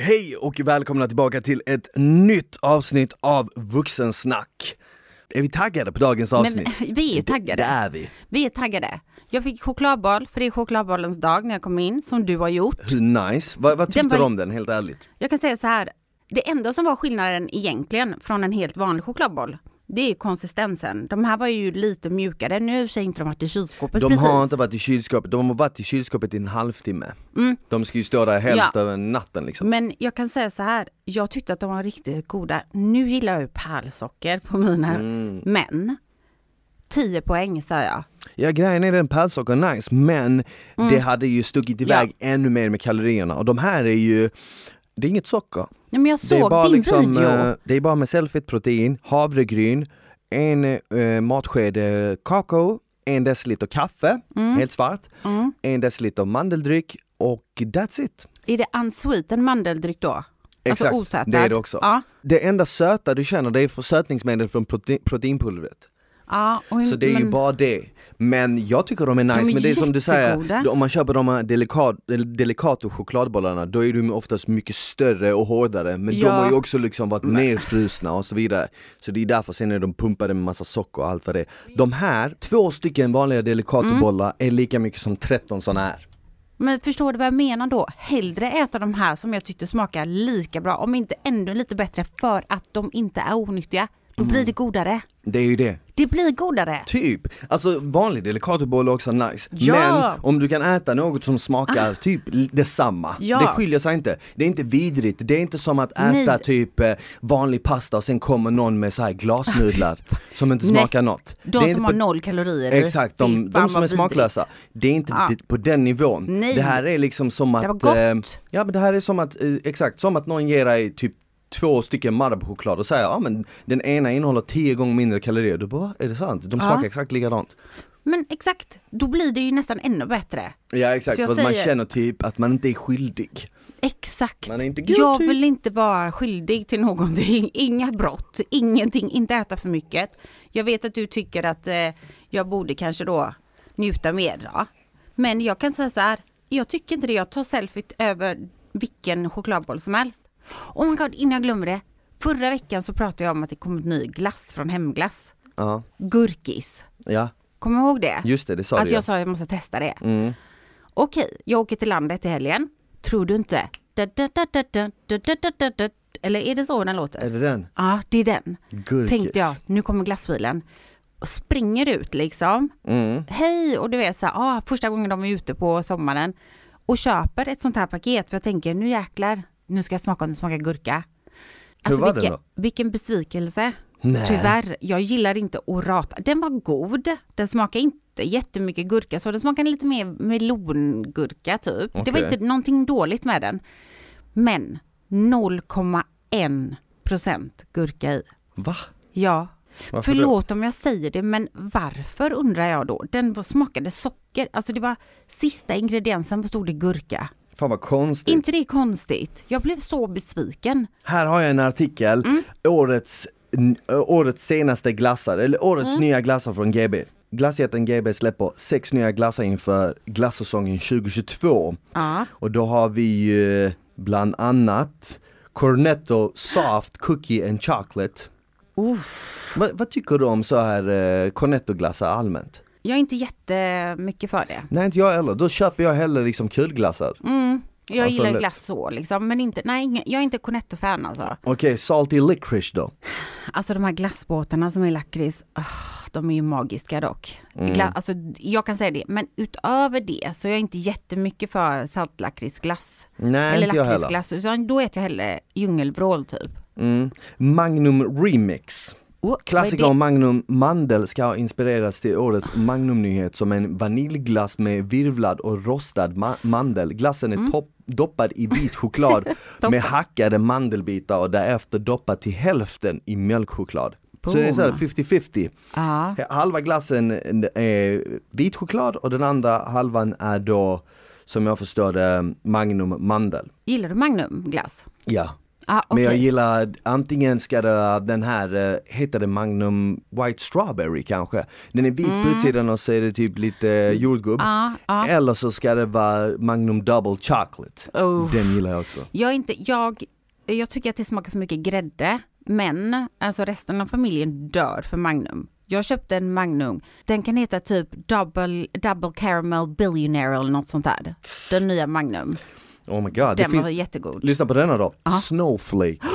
Hej och välkomna tillbaka till ett nytt avsnitt av Vuxensnack. Är vi taggade på dagens avsnitt? Men vi är ju taggade. Det, det är vi. Vi är taggade. Jag fick chokladboll, för det är chokladbollens dag när jag kom in, som du har gjort. Hur nice? Vad, vad tyckte du om den helt ärligt? Jag kan säga så här, det enda som var skillnaden egentligen från en helt vanlig chokladboll, det är konsistensen. De här var ju lite mjukare, nu har inte de varit i kylskåpet De precis. har inte varit i kylskåpet, de har varit i kylskåpet i en halvtimme. De ska ju stå där helst Ja. över natten liksom. Men jag kan säga så här, jag tyckte att de var riktigt goda. Nu gillar jag ju pärlsocker på mina, Mm. men 10 poäng säger jag. Ja grejen är den pärlsocker är nice men det hade ju stuckit iväg ännu mer med kalorierna och de här är ju det är inget socker. Nej, men jag Det är såg bara din liksom, video. eh, det är bara med cellfett protein, havregryn, en eh, matsked kakao, en deciliter kaffe, Mm. helt svart, en deciliter mandeldryck och that's it. Är det unsweetened mandeldryck då? Exakt, alltså osötad? det är det också. Ja. Det enda söta du känner det är för sötningsmedel från prote- proteinpulvret. Ja och, Så det är ju men- bara det. Men jag tycker de är nice, är men det är som du säger, om man köper de här delikat, Delicato chokladbollarna då är de oftast mycket större och hårdare men de Ja. har ju också liksom varit nerfrusna och så vidare. Så det är därför sen är de pumpade med massa socker och allt vad det. De här, två stycken vanliga Delicato-bollar är lika mycket som 13 sådana här. Men förstår du vad jag menar då? Hellre äta de här som jag tyckte smakar lika bra, om inte ännu lite bättre för att de inte är onyttiga. Då Mm. blir det godare. Det är ju det. Det blir godare. Typ, alltså vanlig Delicatoboll är också nice. Ja. Men om du kan äta något som smakar typ l- detsamma, Ja. det skiljer sig inte. Det är inte vidrigt, det är inte som att äta Nej. typ eh, vanlig pasta och sen kommer någon med så här glasnudlar som inte Nej. smakar något. De som inte har noll kalorier i. Exakt, de, de fan som är smaklösa. Det är inte det- på den nivån. Nej. Det här är liksom som att... Det var gott. eh, ja men det här är som att, eh, exakt, som att någon ger dig typ två stycken Marabou-choklad och säger ja men den ena innehåller tio gånger mindre kalorier. Du bara, "Va? är det sant? De Ja. smakar exakt likadant. Men exakt, då blir det ju nästan ännu bättre. Ja exakt, för att man säger- känner typ att man inte är skyldig. Exakt. Man är inte guilty. Jag vill inte vara skyldig till någonting. Inga brott, ingenting, inte äta för mycket. Jag vet att du tycker att eh, jag borde kanske då njuta mer. Då. Men jag kan säga så här, jag tycker inte det. Jag tar selfiet över vilken chokladboll som helst. Oh my god, innan jag glömmer det. Förra veckan så pratade jag om att det kom ett ny glass från Hemglass. Ja. Gurkis. Ja. Kommer du ihåg det? Just det, det sa att du. Att jag sa att jag måste testa det. Mm. Okej, jag åker till landet i helgen. Tror du inte? Eller är det så den låter? Är det den? Ja, det är den. Gurkis. Tänkte jag, nu kommer glassbilen. Och springer ut liksom. Mm. Hej! Och du vet så ah, första gången de är ute på sommaren. Och köper ett sånt här paket för jag tänker nu jäklar, nu ska jag smaka om det smakar gurka. Alltså var den vilken, då? vilken besvikelse. Nej. Tyvärr, jag gillar inte orata. Den var god, den smakar inte jättemycket gurka så den smakar lite mer melongurka typ. Det var inte någonting dåligt med den. Men 0,1 procent gurka i. Va? Ja. Varför Förlåt om jag säger det men varför undrar jag då? Den var, smakade socker, alltså det var sista ingrediensen stod det gurka. Fan vad konstigt. inte det konstigt? Jag blev så besviken. Här har jag en artikel, Mm. årets, ö, årets senaste glassar, eller årets Mm. nya glassar från GB. Glassjätten GB släpper sex nya glassar inför glassäsongen 2022. Ja. Och då har vi ju bland annat Cornetto Soft Cookie and Chocolate. Uff. Vad, vad tycker du om så här eh, Cornetto-glassar allmänt? Jag är inte jättemycket för det. Nej inte jag heller, då köper jag hellre liksom kulglassar. Mm. Jag Alltså, gillar glass så liksom, men inte, nej, jag är inte Cornetto-fan alltså. Okej, salty licorice då? Alltså de här glassbåtarna som är lakrits, ah, de är ju magiska dock. Mm. Gla, alltså, jag kan säga det, men utöver det så är jag inte jättemycket för saltlakritsglass. Nej Eller inte jag heller. lakritsglass, då äter jag hellre djungelvrål typ. Mm. Magnum Remix. Oh, Klassikern det? Magnum Mandel ska ha inspirerats till årets Magnum-nyhet som en vaniljglass med virvlad och rostad ma- mandel. Glassen är Mm. topp- doppad i vit choklad med hackade mandelbitar och därefter doppad till hälften i mjölkchoklad. Så det är så här Boom. 50-50. Ja, Halva glassen är vit choklad och den andra halvan är då som jag förstår det Magnum mandel. gillar du Magnum glass? Ja. Ah, Men jag gillar, antingen ska det vara den här, eh, heter det Magnum White Strawberry kanske? Den är vit på utsidan och så är det typ lite jordgubb. Mm. Ja, ja. Eller så ska det vara Magnum Double Chocolate. Oh. Den gillar jag också. Jag, inte, jag, jag tycker att det smakar för mycket grädde, men alltså resten av familjen dör för Magnum. Jag köpte en Magnum, den kan heta typ Double, double Caramel Billionaire eller något sånt där. Den nya Magnum. Oh my god. Det Den var finns, jättegod. lyssna på denna då. Snowflake.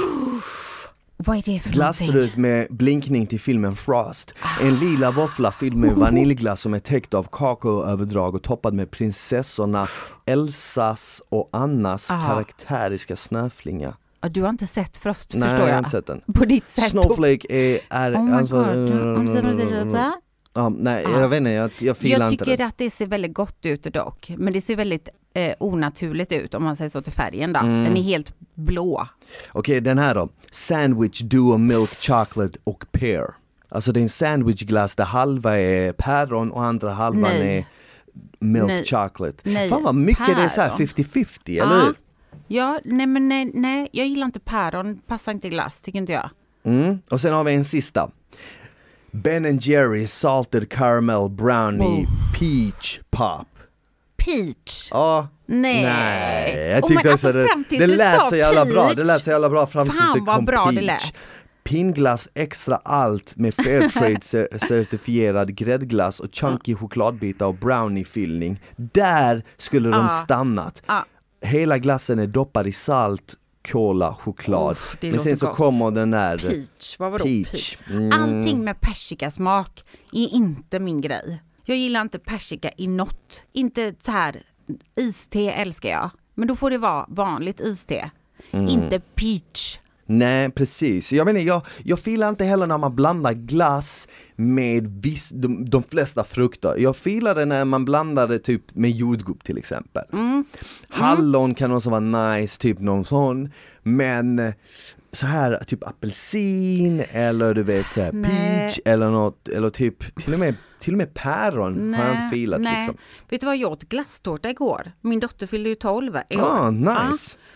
Vad är det för någonting? Glassrut med blinkning till filmen Frost. En lila våffla fylld med vaniljglass som är täckt av kakaoöverdrag och toppad med prinsessorna Elsas och Annas Ah. karaktäriska snöflinga. Du har inte sett Frost Nej, förstår jag jag. har inte sett den. På ditt sätt. Snowflake är, är Oh alltså, ja, nej Ah. jag vet inte, jag, jag filar Jag inte tycker det. att det ser väldigt gott ut dock. Men det ser väldigt eh, onaturligt ut om man säger så till färgen då. Mm. Den är helt blå. Okej den här då, Sandwich Duo Milk Chocolate och Pear. Alltså det är en sandwichglass där halva är päron och andra halvan Nej. är milk Nej. chocolate. Nej, Fan vad mycket det är så här päron. 50-50 eller hur? Ja, nej men nej, nej, jag gillar inte päron, passar inte i glass tycker inte jag. Mm. Och sen har vi en sista. Ben Jerry Salted Caramel Brownie Oh. Peach Pop. Peach! Ja, Nej. nej. Jag Oh, tyckte men också alltså, det, det lät så jävla bra, det lät så jävla bra fram tills det kom bra det peach. lät. Pinnglass extra allt med Fairtrade cer- certifierad gräddglass och chunky chokladbitar och browniefyllning. Där skulle de stannat. Ja. Hela glassen är doppad i salt, cola, choklad. Uff, det Men sen så gott. kommer den där Peach, vad vadå peach. peach? Mm. Allting med persikasmak är inte min grej. Jag gillar inte persika i något. Inte så här, iste älskar jag. Men då får det vara vanligt iste. Mm. Inte peach. Nej precis, jag menar jag, jag filar inte heller när man blandar glass med viss, de, de flesta frukter. Jag filar det när man blandar det typ med jordgubb till exempel. Mm. Hallon kan också vara nice, typ någon sån. Men så här typ apelsin eller du vet så här Nej. peach eller något, eller typ till och med, till och med päron har jag inte filat nej. liksom. Vet du vad jag åt glasstårta igår? Min dotter fyllde ju 12 i år. Ah, nice. Ja.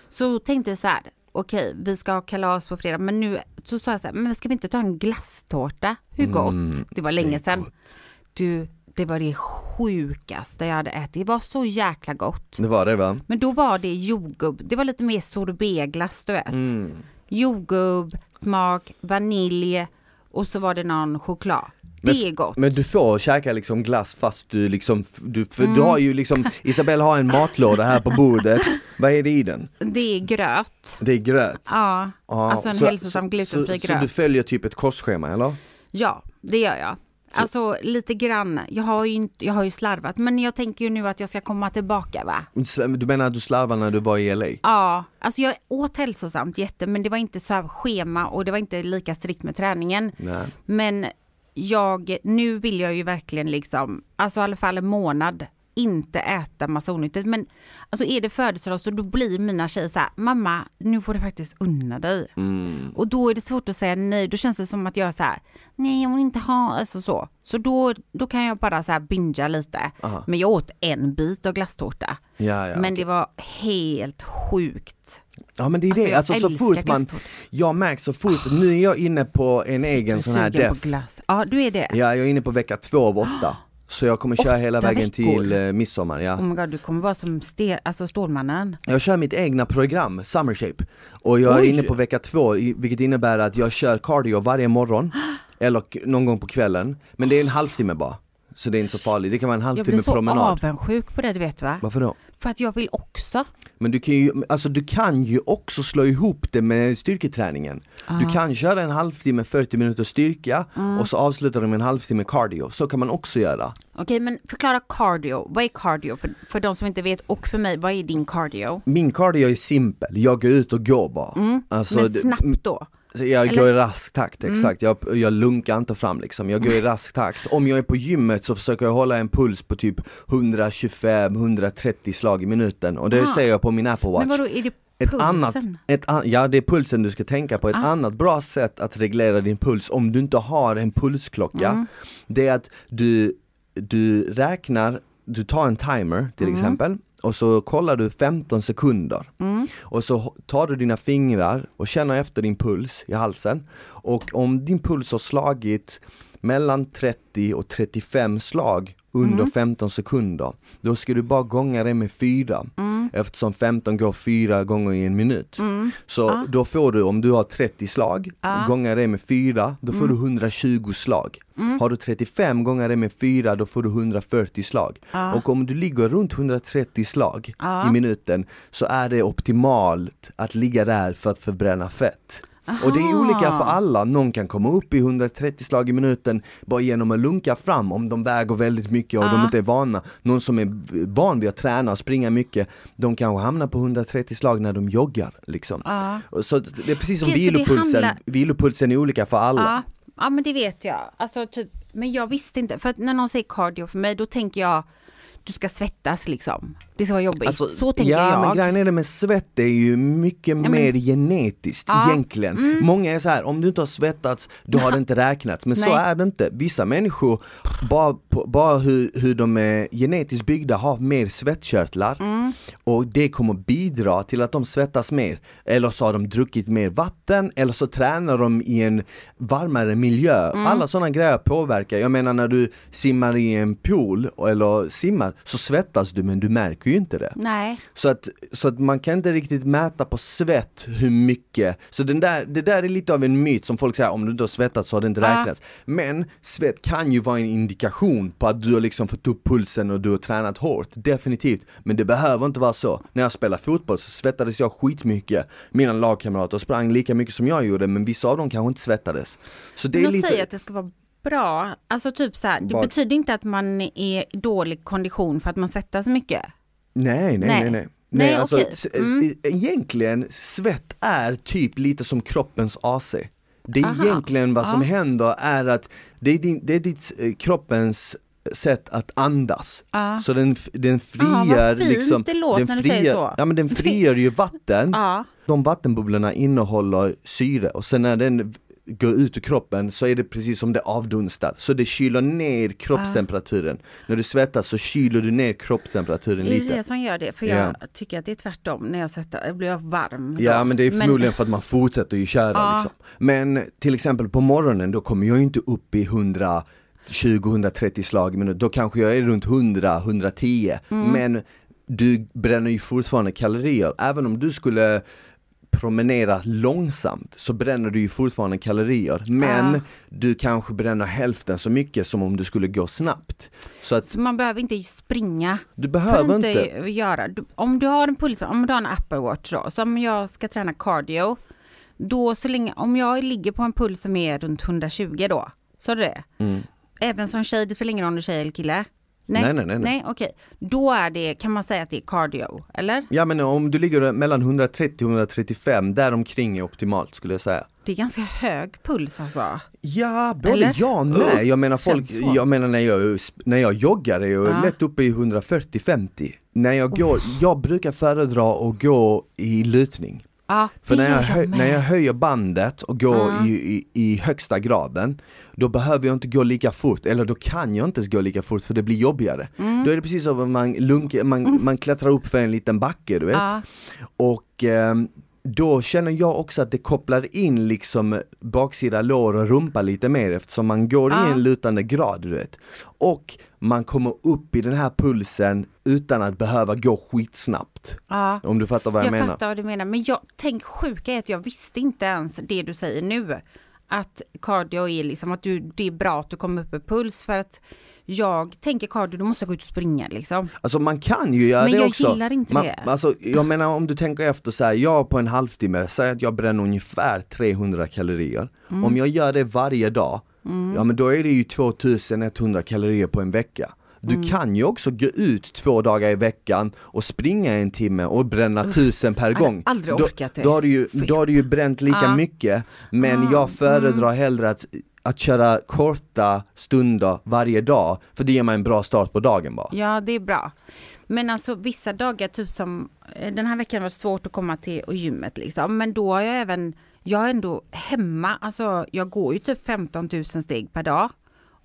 Så tänkte jag så här, okej vi ska ha kalas på fredag men nu så sa jag så här, men ska vi inte ta en glasstårta? Hur gott? det var länge sedan. Du, det var det sjukaste jag hade ätit. Det var så jäkla gott. Det var det va? Men då var det jordgubb, det var lite mer sorbetglass du vet. Mm. Jordgubb, smak, vanilj och så var det någon choklad. Det är gott. Men du får käka liksom glass fast du liksom, du, för Mm. du har ju liksom, Isabelle har en matlåda här på bordet, vad är det i den? Det är gröt. Det är gröt. Ja, Ja, alltså en så- hälsosam så- glutenfri så, gröt. Så du följer typ ett korsschema eller? Ja, det gör jag. Alltså lite grann. Jag har, ju inte, jag har ju slarvat men jag tänker ju nu att jag ska komma tillbaka va? Du menar att du slarvade när du var i LA? Ja, alltså jag åt hälsosamt jätte men det var inte så här schema och det var inte lika strikt med träningen. Nej. Men jag, nu vill jag ju verkligen liksom, alltså i alla fall en månad inte äta massa onyttigt. Men alltså är det födelsedag så då blir mina tjejer så här, mamma nu får du faktiskt unna dig. Mm. Och då är det svårt att säga nej, då känns det som att jag är så här, nej jag vill inte ha, alltså så. Så då, då kan jag bara så här bingea lite. Aha. Men jag åt en bit av glasstårta. Ja, ja, men okej. det var helt sjukt. Ja men det är Alltså, det, jag alltså så fort man, jag märker så fort, nu är jag inne på en egen sån här def. Ja, du är det. Ja, jag är inne på vecka två av åtta. Så jag kommer köra hela vägen veckor? till eh, midsommar, ja. Oh my god, du kommer vara som ste- alltså Stålmannen. Jag kör mitt egna program, Summer Shape. Och jag är Oj. inne på vecka två, vilket innebär att jag kör cardio varje morgon. eller någon gång på kvällen. Men det är en halvtimme bara. Så det är inte så farligt, det kan vara en Jag halvtimme blir så promenad. avundsjuk på det, du vet va? Varför då? För att jag vill också. Men du kan ju, alltså du kan ju också slå ihop det med styrketräningen. Du kan köra en halvtimme, 40 minuter styrka Mm. och så avslutar du med en halvtimme cardio. Så kan man också göra. Okej, men förklara cardio. Vad är cardio för, för de som inte vet? Och för mig, vad är din cardio? Min cardio är simpel, jag går ut och går bara. Alltså, men snabbt då? Jag Eller? går i rask takt, exakt. Jag, jag lunkar inte fram liksom, jag går i rask takt. Om jag är på gymmet så försöker jag hålla en puls på typ 125-130 slag i minuten och det Ah. ser jag på min Apple Watch. Men vadå, är det Ett pulsen? annat, ett, an- ja det är pulsen du ska tänka på. Ett Ah. annat bra sätt att reglera din puls om du inte har en pulsklocka, Mm. det är att du, du räknar, du tar en timer till Mm. exempel och så kollar du 15 sekunder. Mm. Och så tar du dina fingrar och känner efter din puls i halsen. Och om din puls har slagit mellan 30 och 35 slag under 15 sekunder, då ska du bara gånga det med 4. Eftersom 15 går 4 gånger i en minut. Så då får du, om du har 30 slag, gånga det med 4, då får du 120 slag. Har du 35 gånger det med 4, då får du 140 slag. Och om du ligger runt 130 slag i minuten så är det optimalt att ligga där för att förbränna fett. Och det är olika för alla, någon kan komma upp i 130 slag i minuten bara genom att lunka fram om de väger väldigt mycket och de inte är vana. Någon som är van vid att träna och springa mycket, de kanske hamnar på 130 slag när de joggar liksom. Och Så det är precis som det vilopulsen, handlar- vilopulsen är olika för alla. Ja, ja men det vet jag. Alltså, typ, men jag visste inte, för när någon säger cardio för mig då tänker jag du ska svettas liksom. Det ska vara jobbigt. Alltså, så tänker ja, jag. men grejen är det med svett är ju mycket men- mer genetiskt Ja, Mm. egentligen. Många är så här, om du inte har svettats, då har det inte räknats. Men så är det inte. Vissa människor, bara, bara hur, hur de är genetiskt byggda, har mer svettkörtlar. Mm. Och det kommer bidra till att de svettas mer. Eller så har de druckit mer vatten, eller så tränar de i en varmare miljö. Mm. Alla sådana grejer påverkar. Jag menar när du simmar i en pool, eller simmar, så svettas du men du märker ju inte det. Nej. Så att, så att man kan inte riktigt mäta på svett hur mycket, så den där, det där är lite av en myt som folk säger, om du inte har svettats så har det inte Ja. räknats. Men svett kan ju vara en indikation på att du har liksom fått upp pulsen och du har tränat hårt, definitivt. Men det behöver inte vara så. När jag spelade fotboll så svettades jag skitmycket. Mina lagkamrater sprang lika mycket som jag gjorde, men vissa av dem kanske inte svettades. Så det Men är de lite... säger att det ska vara bra. Alltså typ så här, det Vad? betyder inte att man är i dålig kondition för att man svettas mycket. Nej, nej, Nej. nej. nej. Nej, alltså, s- Mm. e- Egentligen, svett är typ lite som kroppens AC. Det är Aha. egentligen vad som Ja. händer är att det är, din, det är ditt, eh, kroppens sätt att andas. Ja. Så den, den Ah, frigör fint liksom, den så. Ja men den frigör ju vatten, Ja. de vattenbubblorna innehåller syre och sen när den går ut ur kroppen så är det precis som det avdunstar. Så det kyler ner kroppstemperaturen. När du svettas så kyler du ner kroppstemperaturen Det är lite. det som gör det, för Ja. jag tycker att det är tvärtom. När jag svettas jag blir jag varm. Ja då. men det är förmodligen för att man fortsätter ju köra Ja. liksom. Men till exempel på morgonen då kommer jag inte upp i 120-130 slag i minut, då kanske jag är runt 100-110 Mm. men du bränner ju fortfarande kalorier, även om du skulle promenera långsamt så bränner du ju fortfarande kalorier men Ja. du kanske bränner hälften så mycket som om du skulle gå snabbt. Så att Så man behöver inte springa. du behöver inte, inte, göra. Du- Om du har en puls, om du har en Apple Watch då, som jag ska träna cardio, då så länge, om jag ligger på en puls som är runt 120 då, så är det det? Mm. Även som tjej, det spelar ingen roll om du är tjej eller kille? Nej, nej, nej, nej. Nej, okej. Då är det, kan man säga att det är cardio, eller? ja men om du ligger mellan 130 och 135, däromkring är optimalt skulle jag säga. Det är ganska hög puls alltså. Ja, både Eller? ja och nej. Jag menar folk, jag menar när jag, när jag joggar är jag Ja. lätt uppe i 140-50. När jag går, jag brukar föredra att gå i lutning. Ja, För när jag, med. när jag höjer bandet och går Ja. i, i, i högsta graden Då behöver jag inte gå lika fort, eller då kan jag inte gå lika fort för det blir jobbigare Mm. Då är det precis som att man, lunkar, man, man klättrar upp för en liten backe du vet Ja. Och ehm, då känner jag också att det kopplar in liksom baksida lår och rumpa lite mer eftersom man går i en lutande grad du vet Och man kommer upp i den här pulsen utan att behöva gå skitsnabbt Ja. Om du fattar vad jag, Jag menar fattar vad du menar, men jag, tänk sjuka är att jag visste inte ens det du säger nu. Att cardio är liksom att du, det är bra att du kommer upp i puls för att jag tänker cardio, du måste gå ut och springa liksom. Alltså man kan ju göra Men det jag också. gillar inte man, det. Alltså, jag menar om du tänker efter så här, jag på en halvtimme, säg att jag bränner ungefär 300 kalorier. Mm. Om jag gör det varje dag, ja men då är det ju 2100 kalorier på en vecka. Du Mm. kan ju också gå ut två dagar i veckan och springa en timme och bränna tusen per gång. aldrig då, orkat det. Då har, du ju, då har du ju bränt lika Ja. mycket, men Ah, jag föredrar hellre att, att köra korta stunder varje dag, för det ger mig en bra start på dagen bara. Ja, det är bra. Men alltså vissa dagar, typ som eh, den här veckan var det svårt att komma till och gymmet liksom. Men då har jag även, jag är ändå hemma, alltså jag går ju typ 15 000 steg per dag.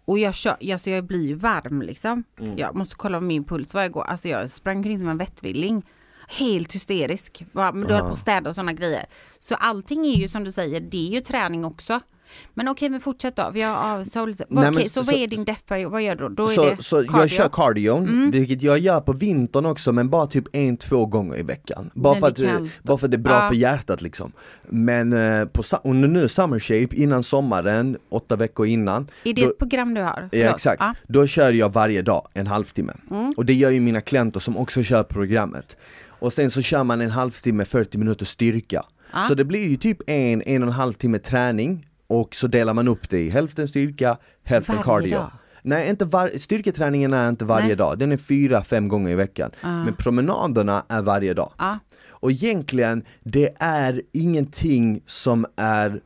Och jag, kör, alltså jag blir ju varm liksom. Mm. Jag måste kolla min puls varje gång. Alltså jag sprang omkring som en vettvilling. Helt hysterisk. Bara, Men du höll på att städa och sådana grejer. Så allting är ju som du säger, det är ju träning också. Men okej, men fortsätt då. Vi har av, så, lite, Nej, okej, men så, så- vad är din deffperiod? Vad gör du då? Då är Så, det så cardio. Mm. jag kör cardio, vilket jag gör på vintern också men bara typ en, två gånger i veckan. Bara, för det är att, kallt. bara för att det är bra Ja. för hjärtat liksom. Men eh, på, under nu summer shape innan sommaren, åtta veckor innan. Är det då- ett program du har? Ja Förlåt. exakt, Ja. då kör jag varje dag en halvtimme. Mm. Och det gör ju mina klienter som också kör programmet. Och sen så kör man en halvtimme, 40 minuter styrka. Ja. Så det blir ju typ en, en och en halv timme träning och så delar man upp det i hälften styrka, hälften Varje cardio. dag? Nej, inte var, styrketräningen är inte varje Nej. dag, den är fyra, fem gånger i veckan. Men promenaderna är varje dag. Ja. Och egentligen, det är ingenting som är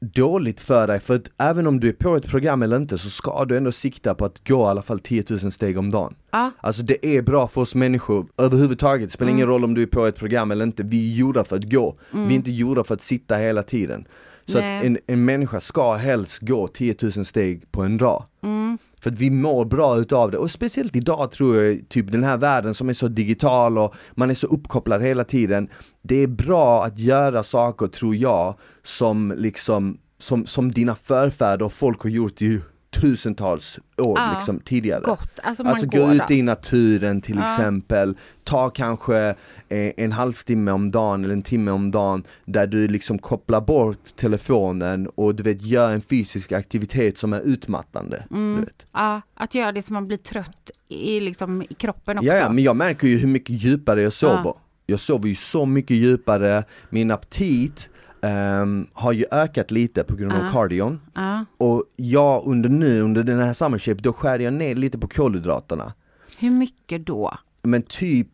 dåligt för dig, för att även om du är på ett program eller inte så ska du ändå sikta på att gå i alla fall 10 000 steg om dagen. Ja. Alltså det är bra för oss människor överhuvudtaget, det spelar ingen roll om du är på ett program eller inte, vi är gjorda för att gå, vi är inte gjorda för att sitta hela tiden. Så att en, en människa ska helst gå 10 000 steg på en dag. För att vi mår bra utav det, och speciellt idag tror jag, typ den här världen som är så digital och man är så uppkopplad hela tiden. Det är bra att göra saker, tror jag, som liksom, som, som dina förfäder och folk har gjort i tusentals år Ja. liksom tidigare Gott, alltså Alltså gå ut då. i naturen till Ja. exempel, ta kanske eh, en halvtimme om dagen eller en timme om dagen där du liksom kopplar bort telefonen och du vet gör en fysisk aktivitet som är utmattande. Mm. Ja, att göra det så man blir trött i, liksom, i kroppen också. Ja, ja, men jag märker ju hur mycket djupare jag sover. Ja. Jag sover ju så mycket djupare, min aptit ehm, har ju ökat lite på grund av Ja. cardion. Ja. Och jag under nu, under den här summer shape, då skär jag ner lite på kolhydraterna. Hur mycket då? Men typ,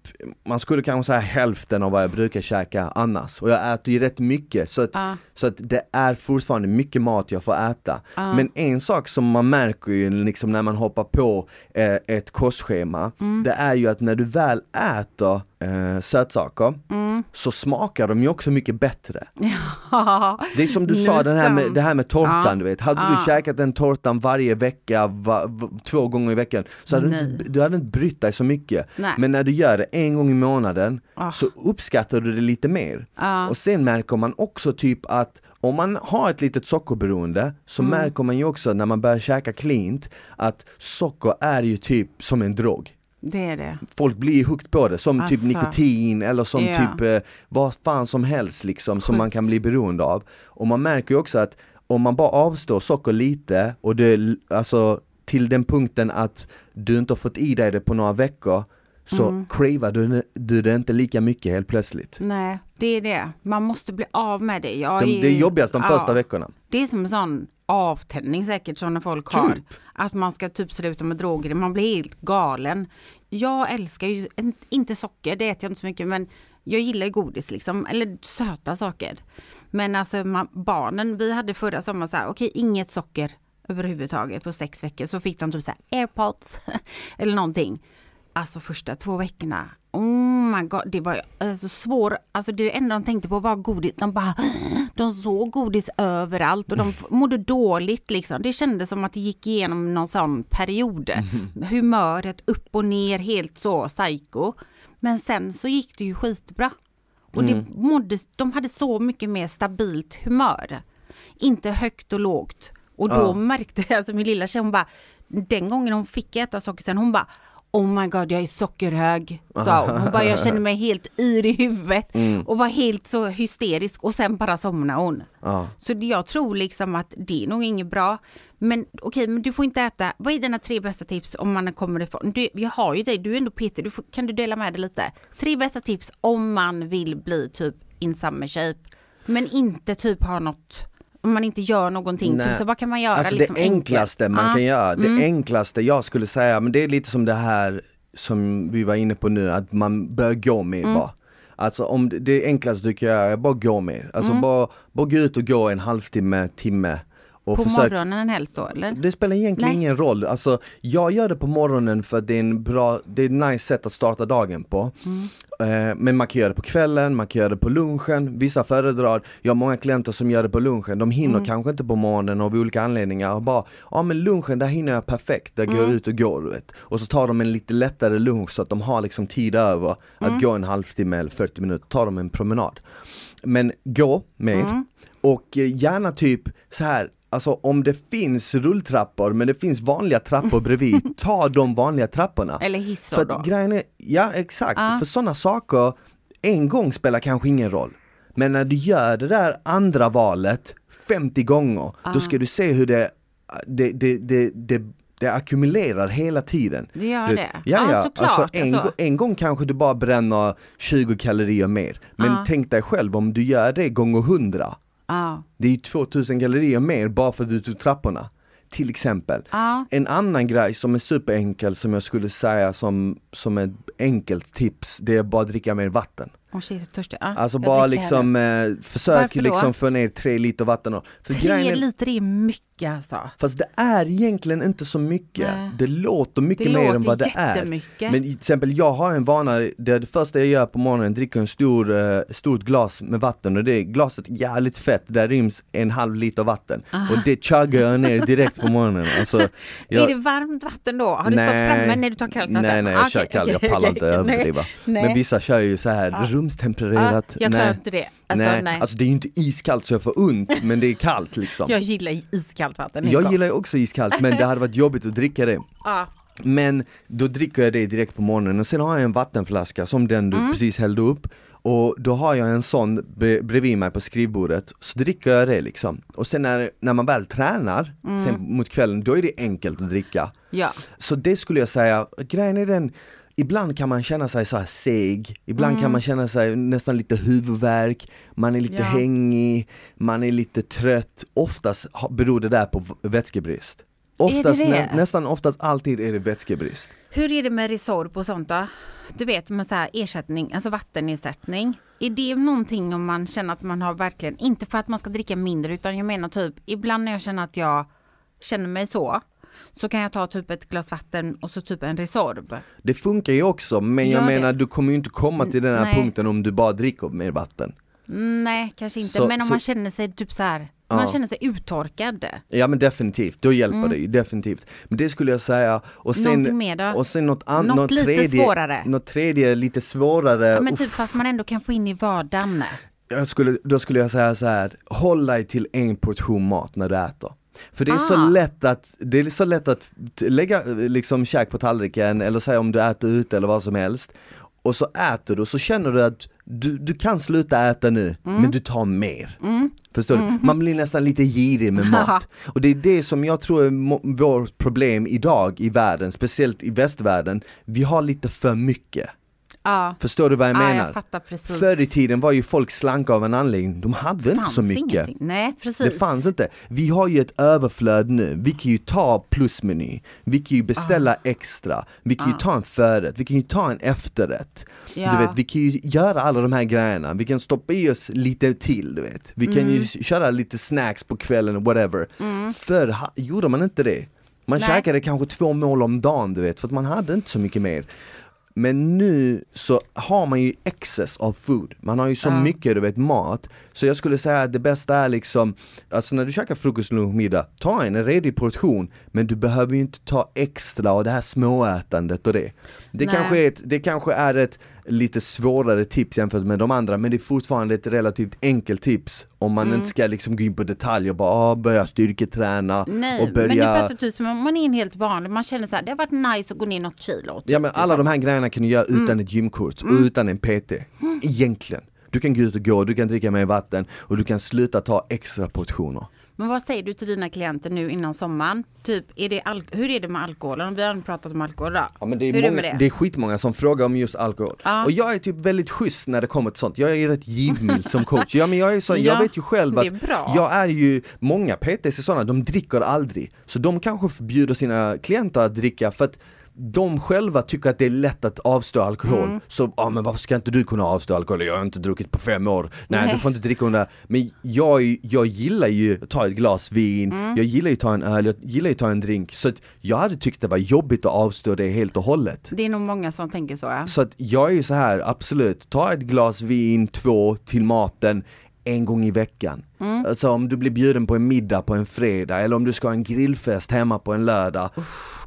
man skulle kanske säga hälften av vad jag brukar käka annars. Och jag äter ju rätt mycket så att, Ja. så att det är fortfarande mycket mat jag får äta. Men en sak som man märker ju liksom när man hoppar på eh, ett kostschema, det är ju att när du väl äter eh, sötsaker så smakar de ju också mycket bättre. Ja. Det är som du sa, den här med, det här med tårtan Ja. du vet. Hade Ja. du käkat den tårtan varje vecka, va, va, två gånger i veckan, så hade du inte, du hade inte brytt dig så mycket. Nej. Men när du gör det en gång i månaden Ah. så uppskattar du det lite mer. Ja. Och sen märker man också typ att om man har ett litet sockerberoende så Mm. märker man ju också när man börjar käka cleant att socker är ju typ som en drog Det är det. folk blir hooked på det, som typ Alltså. nikotin eller som Ja. typ eh, vad fan som helst liksom som man kan bli beroende av. Och man märker ju också att om man bara avstår socker lite och det, alltså till den punkten att du inte har fått i dig det på några veckor så Mm. cravar du, du det inte lika mycket helt plötsligt. Nej, det är det. Man måste bli av med det. Jag De, är, det är jobbigast de ja. första veckorna. Det är som en sån avtändning säkert som folk har. Typ. Att man ska typ sluta med droger, man blir helt galen. Jag älskar ju, inte socker, det äter jag inte så mycket men jag gillar godis liksom, eller söta saker. Men alltså man, barnen, vi hade förra sommaren så här, okej inget socker överhuvudtaget på sex veckor. Så fick de typ så här airpods eller någonting. Alltså första två veckorna, oh my god, det var alltså svår, alltså det enda de tänkte på var godis. De bara, de såg godis överallt och de mådde dåligt liksom. Det kändes som att det gick igenom någon sån period. Humöret upp och ner, helt så psycho. Men sen så gick det ju skitbra. Och det mådde, de hade så mycket mer stabilt humör. Inte högt och lågt. Och då Ja. märkte jag, alltså min lilla tjej, hon bara, den gången hon fick äta socker sen, hon bara Oh my god, jag är sockerhög. Sa hon. hon bara, jag känner mig helt yr i huvudet och var helt så hysterisk och sen bara somnade hon. Ja. Så jag tror liksom att det är nog inget bra. Men okej, men du får inte äta. Vad är dina tre bästa tips om man kommer ifrån? Du, jag har ju dig, du är ändå Peter, du får, kan du dela med dig lite? Tre bästa tips om man vill bli typ in summer shape. Men inte typ ha något, om man inte gör någonting. Nej. Typ, så vad kan man göra? Alltså liksom det enkelt? enklaste man Ja. kan göra, det Mm. enklaste jag skulle säga, men det är lite som det här som vi var inne på nu, att man bör gå mer Mm. bara. Alltså om det, det enklaste du kan göra är bara gå mer, alltså Mm. bara, bara gå ut och gå en halvtimme, timme och På försök morgonen helst då eller? det spelar egentligen Nej. ingen roll, alltså jag gör det på morgonen för att det är en bra, det är ett nice sätt att starta dagen på Eh, Men man kan göra det på kvällen, man kan göra det på lunchen, vissa föredrar, jag har många klienter som gör det på lunchen, de hinner kanske inte på morgonen av olika anledningar. Och bara, ja men lunchen där hinner jag perfekt, där går jag ut och går du vet. Och så tar de en lite lättare lunch så att de har liksom tid över att gå en halvtimme eller 40 minuter, tar de en promenad. Men gå med, och eh, gärna typ så här Alltså om det finns rulltrappor men det finns vanliga trappor bredvid, ta de vanliga trapporna. Eller hissar För då. att grejen är, ja exakt, Ja. för sådana saker, en gång spelar kanske ingen roll. Men när du gör det där andra valet 50 gånger, då ska du se hur det, det, det, det, det, det ackumulerar hela tiden. Det gör det. Ja, Ja, ja. såklart, Alltså, en, alltså. en gång kanske du bara bränner 20 kalorier mer. Men Ja. tänk dig själv om du gör det gånger 100. Ja. Det är ju 2000 kalorier mer bara för att du tog trapporna. Till exempel. Ja. En annan grej som är superenkel som jag skulle säga som, som ett enkelt tips, det är bara att dricka mer vatten. Shit, törstig. Ja, Alltså bara liksom, eh, försök liksom få ner tre liter vatten. För hellre. grejen Tre är, liter är mycket alltså. Fast det är egentligen inte så mycket. Nej. Det låter mycket Det mer än låter vad det är. Men till exempel jag har en vana, det, är det första jag gör på morgonen, dricker en stor, eh, stort glas med vatten och det är glaset jävligt fett, där ryms en halv liter vatten. Och det chuggar jag ner direkt på morgonen. Alltså, jag, Är det varmt vatten då? Har du stått framme när du tar kallt vatten? Nej nej jag Ah, kör okej, kallt, jag pallar okej. inte överdriva. Nej, Men vissa kör ju så här Ja. rumstempererat. Ja, jag klarar nej. inte det. Alltså, nej. nej. alltså det är ju inte iskallt så jag får ont, men det är kallt liksom. Jag gillar iskallt vatten. Jag gott. gillar ju också iskallt men det hade varit jobbigt att dricka det. Ja. Men då dricker jag det direkt på morgonen och sen har jag en vattenflaska som den Mm. du precis hällde upp och då har jag en sån bre- bredvid mig på skrivbordet, så dricker jag det liksom. Och sen när, när man väl tränar, Mm. sen mot kvällen, då är det enkelt att dricka. ja. Så det skulle jag säga, grejen är den Ibland kan man känna sig så här seg, ibland Mm. kan man känna sig nästan lite huvudvärk, man är lite Ja. hängig, man är lite trött. Oftast beror det där på vätskebrist. det Oftast, det? nä, nästan oftast alltid är det vätskebrist. Hur är det med Resorb och sånt då? Du vet med så här ersättning, alltså vattenersättning. Är det någonting om man känner att man har verkligen, inte för att man ska dricka mindre utan jag menar typ ibland när jag känner att jag känner mig så så kan jag ta typ ett glas vatten och så typ en Resorb. Det funkar ju också, men jag Gör det? menar du kommer ju inte komma till den här Nej. punkten om du bara dricker mer vatten. Nej, kanske inte. Så- men om så- man känner sig typ så här, man Ja. känner sig uttorkad. Ja men definitivt, då hjälper det ju definitivt. Men det skulle jag säga. Och sen, Mm. Någonting mer då? Och sen något, an, Något något, lite tredje, svårare. något tredje lite svårare. Ja, men typ Uff. fast man ändå kan få in i vardagen. jag skulle, då skulle jag säga så här, håll dig till en portion mat när du äter. För det är så Ah. lätt att, det är så lätt att lägga liksom käk på tallriken eller säga om du äter ute eller vad som helst. Och så äter du och så känner du att du, du kan sluta äta nu, Mm. men du tar mer. Förstår Mm-hmm. du? Man blir nästan lite girig med mat. Och det är det som jag tror är vårt problem idag i världen, speciellt i västvärlden. Vi har lite för mycket. Ja, Förstår du vad jag ja menar? jag fattar precis. Förr i tiden var ju folk slanka av en anledning, de hade inte fanns så mycket. ingenting. Nej, precis. Det fanns inte. Vi har ju ett överflöd nu, vi kan ju ta plusmeny, vi kan ju beställa Ah. extra, vi kan ju ta en förrätt, vi kan ju ta en efterrätt. Ja. Du vet, vi kan ju göra alla de här grejerna, vi kan stoppa i oss lite till du vet. Vi kan Mm. ju köra lite snacks på kvällen, whatever. Förr ha- gjorde man inte det. Man Nej. käkade kanske två mål om dagen du vet, för att man hade inte så mycket mer. Men nu så har man ju excess av food, man har ju så Ja. mycket du vet mat. Så jag skulle säga att det bästa är liksom, alltså när du käkar frukost, lunch, middag, ta en redig portion Men du behöver ju inte ta extra och det här småätandet och det Det Nej. kanske, är ett, det kanske är ett lite svårare tips jämfört med de andra men det är fortfarande ett relativt enkelt tips Om man Mm. inte ska liksom gå in på detaljer och bara ah, börja styrketräna Nej, och men det börja pratar tusen om man är en helt vanlig, man känner så här, det har varit nice att gå ner något kilo. typ, Ja men alla så. de här grejerna kan du göra Mm. utan ett gymkort och utan en PT, egentligen Du kan gå ut och gå, du kan dricka mer vatten och du kan sluta ta extra portioner Men vad säger du till dina klienter nu innan sommaren? Typ, är det hur är det med alkoholen? Vi har pratat om alkohol då. Ja men det är, hur är det många, med det? är skitmånga som frågar om just alkohol Ja. Och jag är typ väldigt schysst när det kommer till sånt, jag är rätt givmild som coach Ja men jag är så, jag Ja, vet ju själv att är jag är ju, många PTs är sådana, de dricker aldrig Så de kanske förbjuder sina klienter att dricka för att de själva tycker att det är lätt att avstå alkohol. Så, ja men varför ska inte du kunna avstå alkohol? Jag har inte druckit på fem år. Nej, Nej. du får inte dricka under. Men jag, jag gillar ju att ta ett glas vin, jag gillar ju att ta en öl, jag gillar ju att ta en drink. Så att jag hade tyckt det var jobbigt att avstå det helt och hållet. Det är nog många som tänker så ja. Så att jag är ju så här, absolut, ta ett glas vin, två till maten en gång i veckan. Mm. Alltså om du blir bjuden på en middag på en fredag eller om du ska ha en grillfest hemma på en lördag.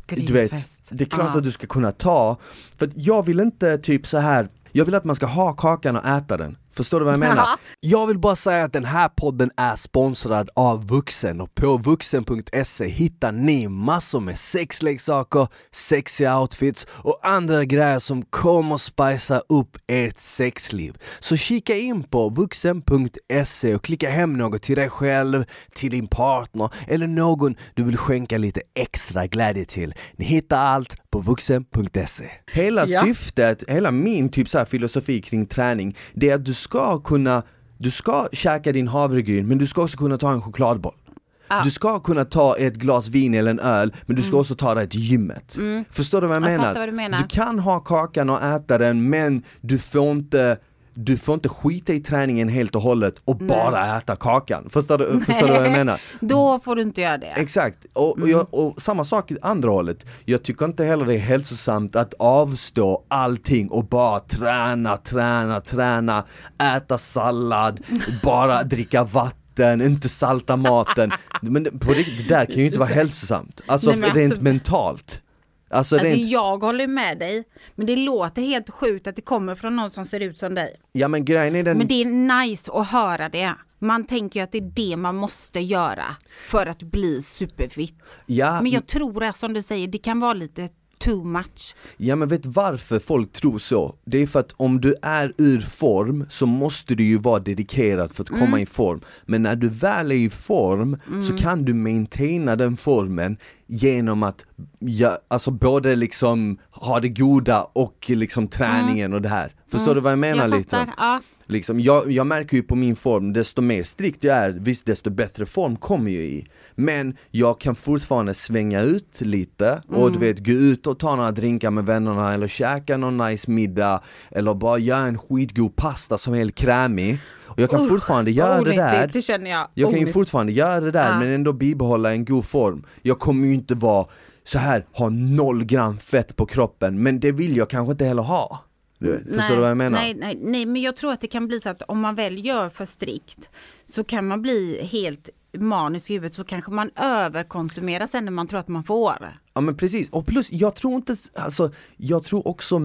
Du vet, det är klart Ja. att du ska kunna ta, för jag vill inte typ så här. jag vill att man ska ha kakan och äta den. Förstår du vad jag menar? Ja. Jag vill bara säga att den här podden är sponsrad av Vuxen och på vuxen.se hittar ni massor med sexleksaker, sexiga outfits och andra grejer som kommer spicea upp ert sexliv. Så kika in på vuxen.se och klicka hem något till dig själv, till din partner eller någon du vill skänka lite extra glädje till. Ni hittar allt på vuxen.se. Hela Ja. syftet, hela min typ så här filosofi kring träning, det är att du ska kunna, du ska käka din havregryn men du ska också kunna ta en chokladboll. Ja. Du ska kunna ta ett glas vin eller en öl, men du ska också ta det till gymmet. Förstår du vad jag, Jag menar? vad du menar. Du kan ha kakan och äta den, men du får inte du får inte skita i träningen helt och hållet och bara äta kakan. Förstår du, förstår du vad jag menar? Då får du inte göra det. Exakt, och, och, jag, och samma sak i andra hållet. Jag tycker inte heller det är hälsosamt att avstå allting och bara träna, träna, träna, äta sallad, bara dricka vatten, inte salta maten. Men på riktigt, det där kan ju inte vara hälsosamt. Alltså, Nej, rent alltså- mentalt. Alltså, Alltså rent, jag håller med dig, men det låter helt sjukt att det kommer från någon som ser ut som dig. ja men grejen är den Men det är nice att höra det. Man tänker ju att det är det man måste göra för att bli superfit. Ja, Men jag tror att som du säger, det kan vara lite too much. Ja men vet varför folk tror så? Det är för att om du är ur form så måste du ju vara dedikerad för att komma Mm. i form Men när du väl är i form så kan du maintaina den formen genom att ja, alltså både liksom ha det goda och liksom träningen och det här Förstår du vad jag menar Mm. jag lite? Ja. Liksom, jag, jag märker ju på min form, desto mer strikt jag är, visst desto bättre form kommer jag i Men jag kan fortfarande svänga ut lite och Mm. du vet gå ut och ta några drinkar med vännerna eller käka någon nice middag Eller bara göra en skitgod pasta som är helt krämig Och jag kan Usch, fortfarande göra det där Det känner jag. jag kan ju fortfarande göra det där Ja. men ändå bibehålla en god form Jag kommer ju inte vara så här ha noll gram fett på kroppen men det vill jag kanske inte heller ha du vet, Förstår nej, du vad jag menar? Nej, nej, nej, men jag tror att det kan bli så att om man väl gör för strikt så kan man bli helt manisk i huvudet så kanske man överkonsumerar sen när man tror att man får. Ja men precis, och plus jag tror inte, alltså jag tror också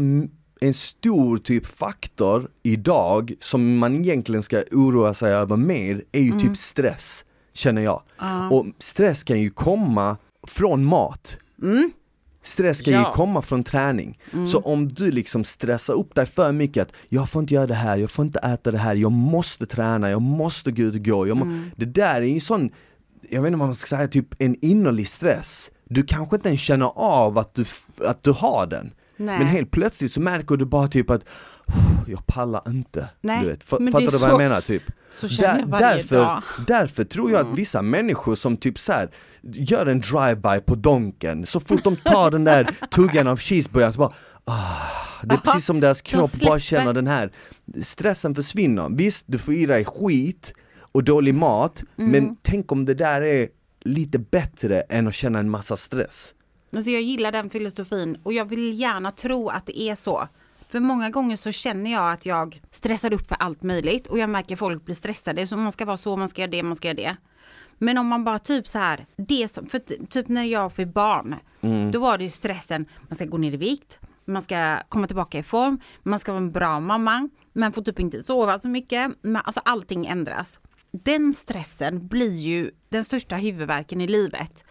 en stor typ faktor idag som man egentligen ska oroa sig över mer är ju Mm. typ stress, känner jag. Och stress kan ju komma från mat. Stress kan ju Ja. komma från träning. Så om du liksom stressar upp dig för mycket att jag får inte göra det här, jag får inte äta det här, jag måste träna, jag måste gå ut och gå. Jag må... Det där är ju sån, jag vet inte vad man ska säga, typ en innerlig stress. Du kanske inte ens känner av att du, att du har den. Nej. Men helt plötsligt så märker du bara typ att jag pallar inte. Nej, du vet. Fattar du vad så- jag menar? Typ? Så känner jag varje därför, dag. därför tror jag att vissa människor som typ så här gör en drive-by på Donken, så fort de tar den där tuggan av cheeseburgaren så bara ah, Det är precis som deras kropp bara känner den här stressen försvinner. Visst, du får i dig skit och dålig mat, Mm. men tänk om det där är lite bättre än att känna en massa stress. Alltså jag gillar den filosofin och jag vill gärna tro att det är så. För många gånger så känner jag att jag stressar upp för allt möjligt och jag märker folk blir stressade. Så man ska vara så, man ska göra det, man ska göra det. Men om man bara typ så här, det som, för typ när jag fick barn, då var det ju stressen, man ska gå ner i vikt, man ska komma tillbaka i form, man ska vara en bra mamma, man får typ inte sova så mycket, men alltså allting ändras. Den stressen blir ju den största huvudvärken i livet.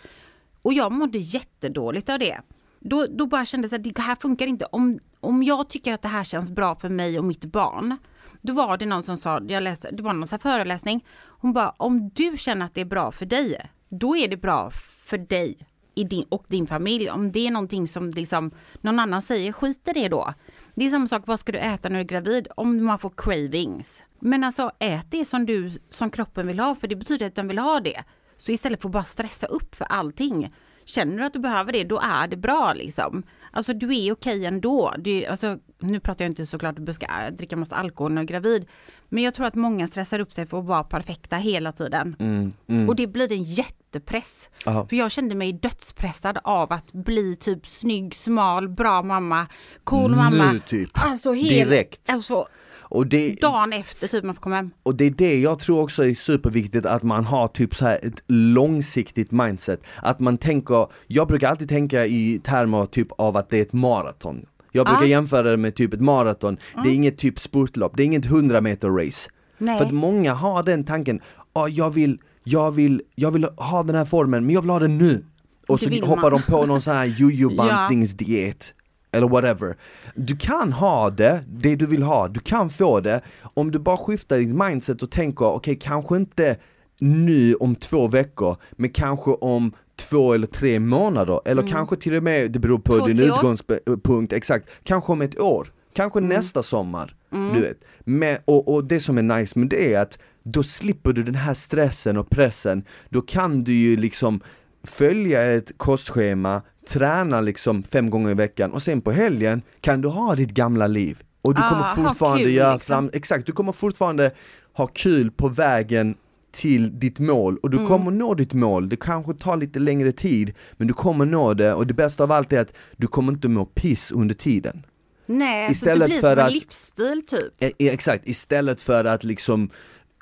Och jag mådde jättedåligt av det. Då, då bara kände jag att det här funkar inte. Om, om jag tycker att det här känns bra för mig och mitt barn. Då var det någon som sa, jag läste, det var någon sån här föreläsning. Hon bara, om du känner att det är bra för dig, då är det bra för dig i din, och din familj. Om det är någonting som liksom, någon annan säger, skit i det då. Det är samma sak, vad ska du äta när du är gravid? Om man får cravings. Men alltså ät det som du, som kroppen vill ha, för det betyder att den vill ha det. Så istället för att bara stressa upp för allting känner du att du behöver det, då är det bra liksom. Alltså du är okej ändå. Du, alltså, nu pratar jag inte såklart att du ska dricka massa alkohol när du är gravid. Men jag tror att många stressar upp sig för att vara perfekta hela tiden. Mm, mm. Och det blir en jättepress. Aha. För jag kände mig dödspressad av att bli typ snygg, smal, bra mamma, cool mamma. Nu typ. Alltså helt, Direkt. Alltså Och det, dagen efter typ man får komma hem. och det är det jag tror också är superviktigt att man har typ så här ett långsiktigt mindset. Att man tänker, jag brukar alltid tänka i termer typ av att det är ett maraton. Jag brukar Ja. jämföra det med typ ett maraton, det är inget typ spurtlopp, det är inget 100 meter race. Nej. För att många har den tanken, ah, jag, vill, jag, vill, jag vill ha den här formen men jag vill ha den nu. Och Det så hoppar man. de på någon sån här jojo-bantningsdiet. Eller whatever. Du kan ha det, det du vill ha, du kan få det om du bara skiftar ditt mindset och tänker okej kanske inte nu om två veckor, men kanske om två eller tre månader, eller kanske till och med, det beror på Mm. Två, din utgångspunkt, exakt, kanske om ett år, kanske Mm. nästa sommar. Du vet. Men, och, och det som är nice med det är att då slipper du den här stressen och pressen, då kan du ju liksom följa ett kostschema, träna liksom fem gånger i veckan och sen på helgen kan du ha ditt gamla liv. Och du Ah, kommer fortfarande kul, göra liksom. fram, exakt, du kommer fortfarande ha kul på vägen till ditt mål och du Mm. kommer nå ditt mål, det kanske tar lite längre tid men du kommer nå det och det bästa av allt är att du kommer inte må piss under tiden. Nej, Istället så det blir för som en att- livsstil typ. E- e- Exakt, istället för att liksom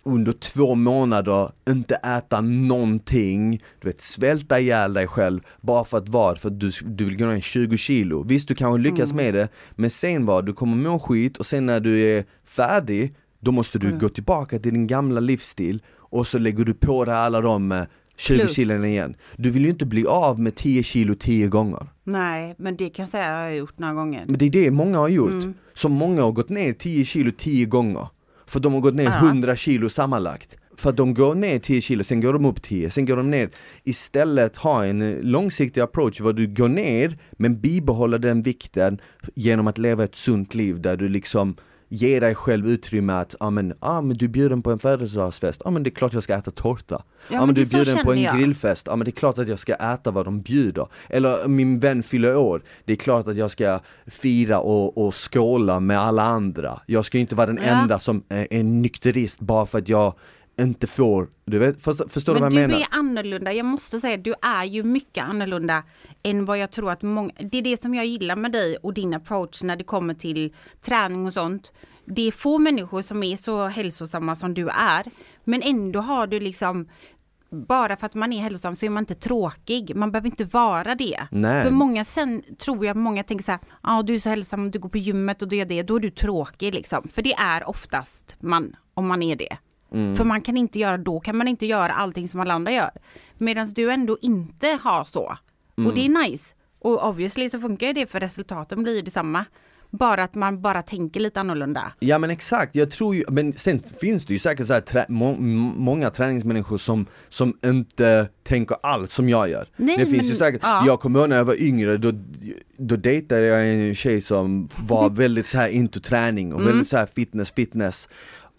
under två månader inte äta någonting, du vet svälta ihjäl dig själv bara för att vad? För att du, du vill gå ner 20 kilo. Visst du kanske lyckas med det, men sen vad? Du kommer må skit och sen när du är färdig, då måste du gå tillbaka till din gamla livsstil och så lägger du på dig alla de eh, 20 Plus. kilon igen. Du vill ju inte bli av med 10 kilo 10 gånger. Nej, men det kan jag säga har jag gjort några gånger. Men det är det många har gjort. Mm. Så många har gått ner 10 kilo 10 gånger. För de har gått ner Ja. 100 kilo sammanlagt. För de går ner 10 kilo, sen går de upp 10, sen går de ner. Istället ha en långsiktig approach var du går ner men bibehåller den vikten genom att leva ett sunt liv där du liksom ger dig själv utrymme att, ja men, ah, men du är bjuden på en födelsedagsfest, ja men det är klart jag ska äta tårta. Ja, men, men du är bjuden på en jag. grillfest, ja men det är klart att jag ska äta vad de bjuder. Eller min vän fyller år, det är klart att jag ska fira och, och skåla med alla andra. Jag ska ju inte vara den Ja. enda som är, är nykterist bara för att jag inte får, du vet, förstår, förstår Men du vad du jag menar? är annorlunda, jag måste säga du är ju mycket annorlunda än vad jag tror att många, det är det som jag gillar med dig och din approach när det kommer till träning och sånt. Det är få människor som är så hälsosamma som du är, men ändå har du liksom bara för att man är hälsosam så är man inte tråkig. Man behöver inte vara det. Nej. För många sen tror jag många tänker så här, ja ah, du är så hälsosam, du går på gymmet och du gör det, då är du tråkig liksom. För det är oftast man, om man är det. För man kan inte göra, då kan man inte göra allting som alla andra gör. Medan du ändå inte har så. Och det är nice. Och obviously så funkar ju det för resultaten blir ju detsamma. Bara att man bara tänker lite annorlunda. Ja men exakt, jag tror ju, men sen finns det ju säkert så här trä, må, många träningsmänniskor som, som inte tänker alls som jag gör. Nej, det finns men- ju säkert, ja. jag kommer ihåg när jag var yngre, då, då dejtade jag en tjej som var väldigt så här into träning och Mm. väldigt så här fitness, fitness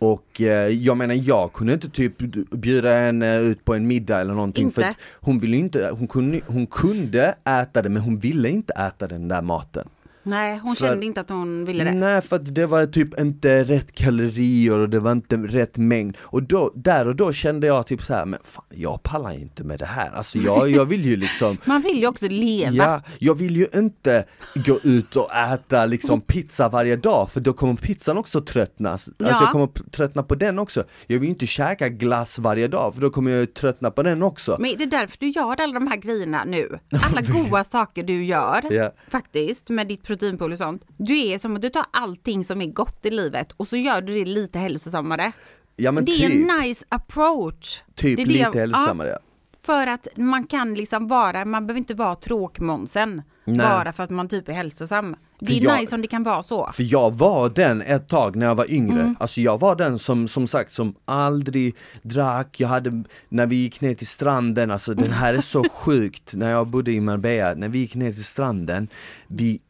och eh, jag menar jag kunde inte typ bjuda henne ut på en middag eller någonting för Inte? att hon ville inte, hon kunde, hon kunde äta det men hon ville inte äta den där maten. Nej, hon För- kände inte att hon ville det. Nej för att det var typ inte rätt kalorier och det var inte rätt mängd Och då, där och då kände jag typ så här, men fan jag pallar inte med det här Alltså jag, jag vill ju liksom Man vill ju också leva. Ja, jag vill ju inte gå ut och äta liksom pizza varje dag för då kommer pizzan också tröttnas Alltså Ja. jag kommer tröttna på den också Jag vill ju inte käka glass varje dag för då kommer jag tröttna på den också Men det är därför du gör alla de här grejerna nu. Alla goda saker du gör, Ja. faktiskt, med ditt proteinpool och sånt. Du är som att du tar allting som är gott i livet och så gör du det lite hälsosammare. Ja men det är typ, en nice approach. typ det är det lite jag- hälsosammare Ja, för att man kan liksom vara, man behöver inte vara tråkmånsen. Nej. Bara för att man typ är hälsosam. Det är jag- nice om det kan vara så. För jag var den ett tag när jag var yngre, Mm. alltså jag var den som som sagt som aldrig drack, jag hade, när vi gick ner till stranden, alltså det här är så sjukt, när jag bodde i Marbella, när vi gick ner till stranden, vi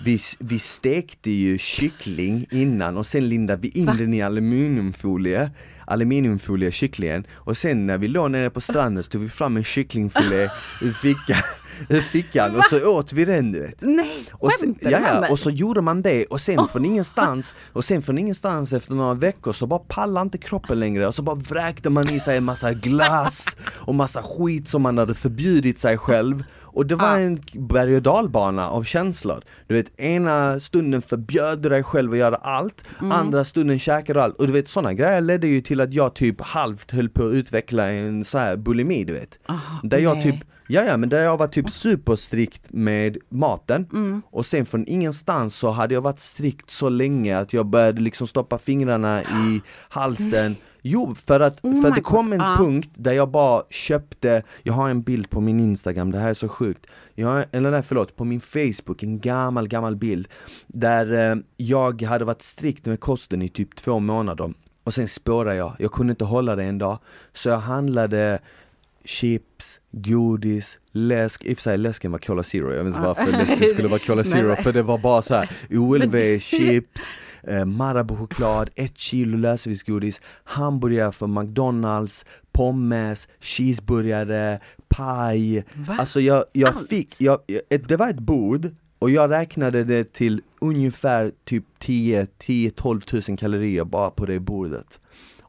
vi, vi stekte ju kyckling innan och sen lindade vi in Va? den i aluminiumfolie aluminiumfolie kycklingen. Och sen när vi låg nere på stranden så tog vi fram en kycklingfilé ur fickan, ur fickan och så åt vi den du vet. Nej, Och sen, ja, och så gjorde man det och sen från ingenstans, och sen från ingenstans efter några veckor så bara pallade inte kroppen längre och så bara vräkte man i sig en massa glass och massa skit som man hade förbjudit sig själv och det var Ja. en berg och dalbana av känslor. Du vet, ena stunden förbjöd du dig själv att göra allt, Mm. andra stunden käkade du allt. Och du vet sådana grejer ledde ju till att jag typ halvt höll på att utveckla en så här bulimi du vet. där jag nej. typ Ja, ja men där jag var typ superstrikt med maten Mm. och sen från ingenstans så hade jag varit strikt så länge att jag började liksom stoppa fingrarna i halsen Jo, för att, Oh för det kom en God. Punkt där jag bara köpte, jag har en bild på min instagram, det här är så sjukt. Jag Eller nej förlåt, på min facebook, en gammal gammal bild Där eh, jag hade varit strikt med kosten i typ två månader Och sen spårade jag, jag kunde inte hålla det en dag. Så jag handlade chips, godis, läsk, i och för sig läsken var Cola Zero, jag vet inte varför läsken skulle vara Cola Zero för det var bara så här OLV, chips, eh, Marabou-choklad, ett kilo lösviktsgodis, hamburgare från McDonalds, pommes, cheeseburgare, paj. Va? Alltså jag, jag Allt? fick, jag, det var ett bord och jag räknade det till ungefär typ 10-12 tusen kalorier bara på det bordet.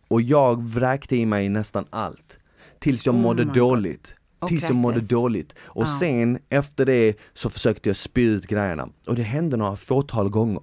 Och jag vräkte i mig nästan allt Tills jag Oh mådde dåligt Och Tills jag mådde dåligt Och Ja. sen efter det så försökte jag spy ut grejerna Och det hände några fåtal gånger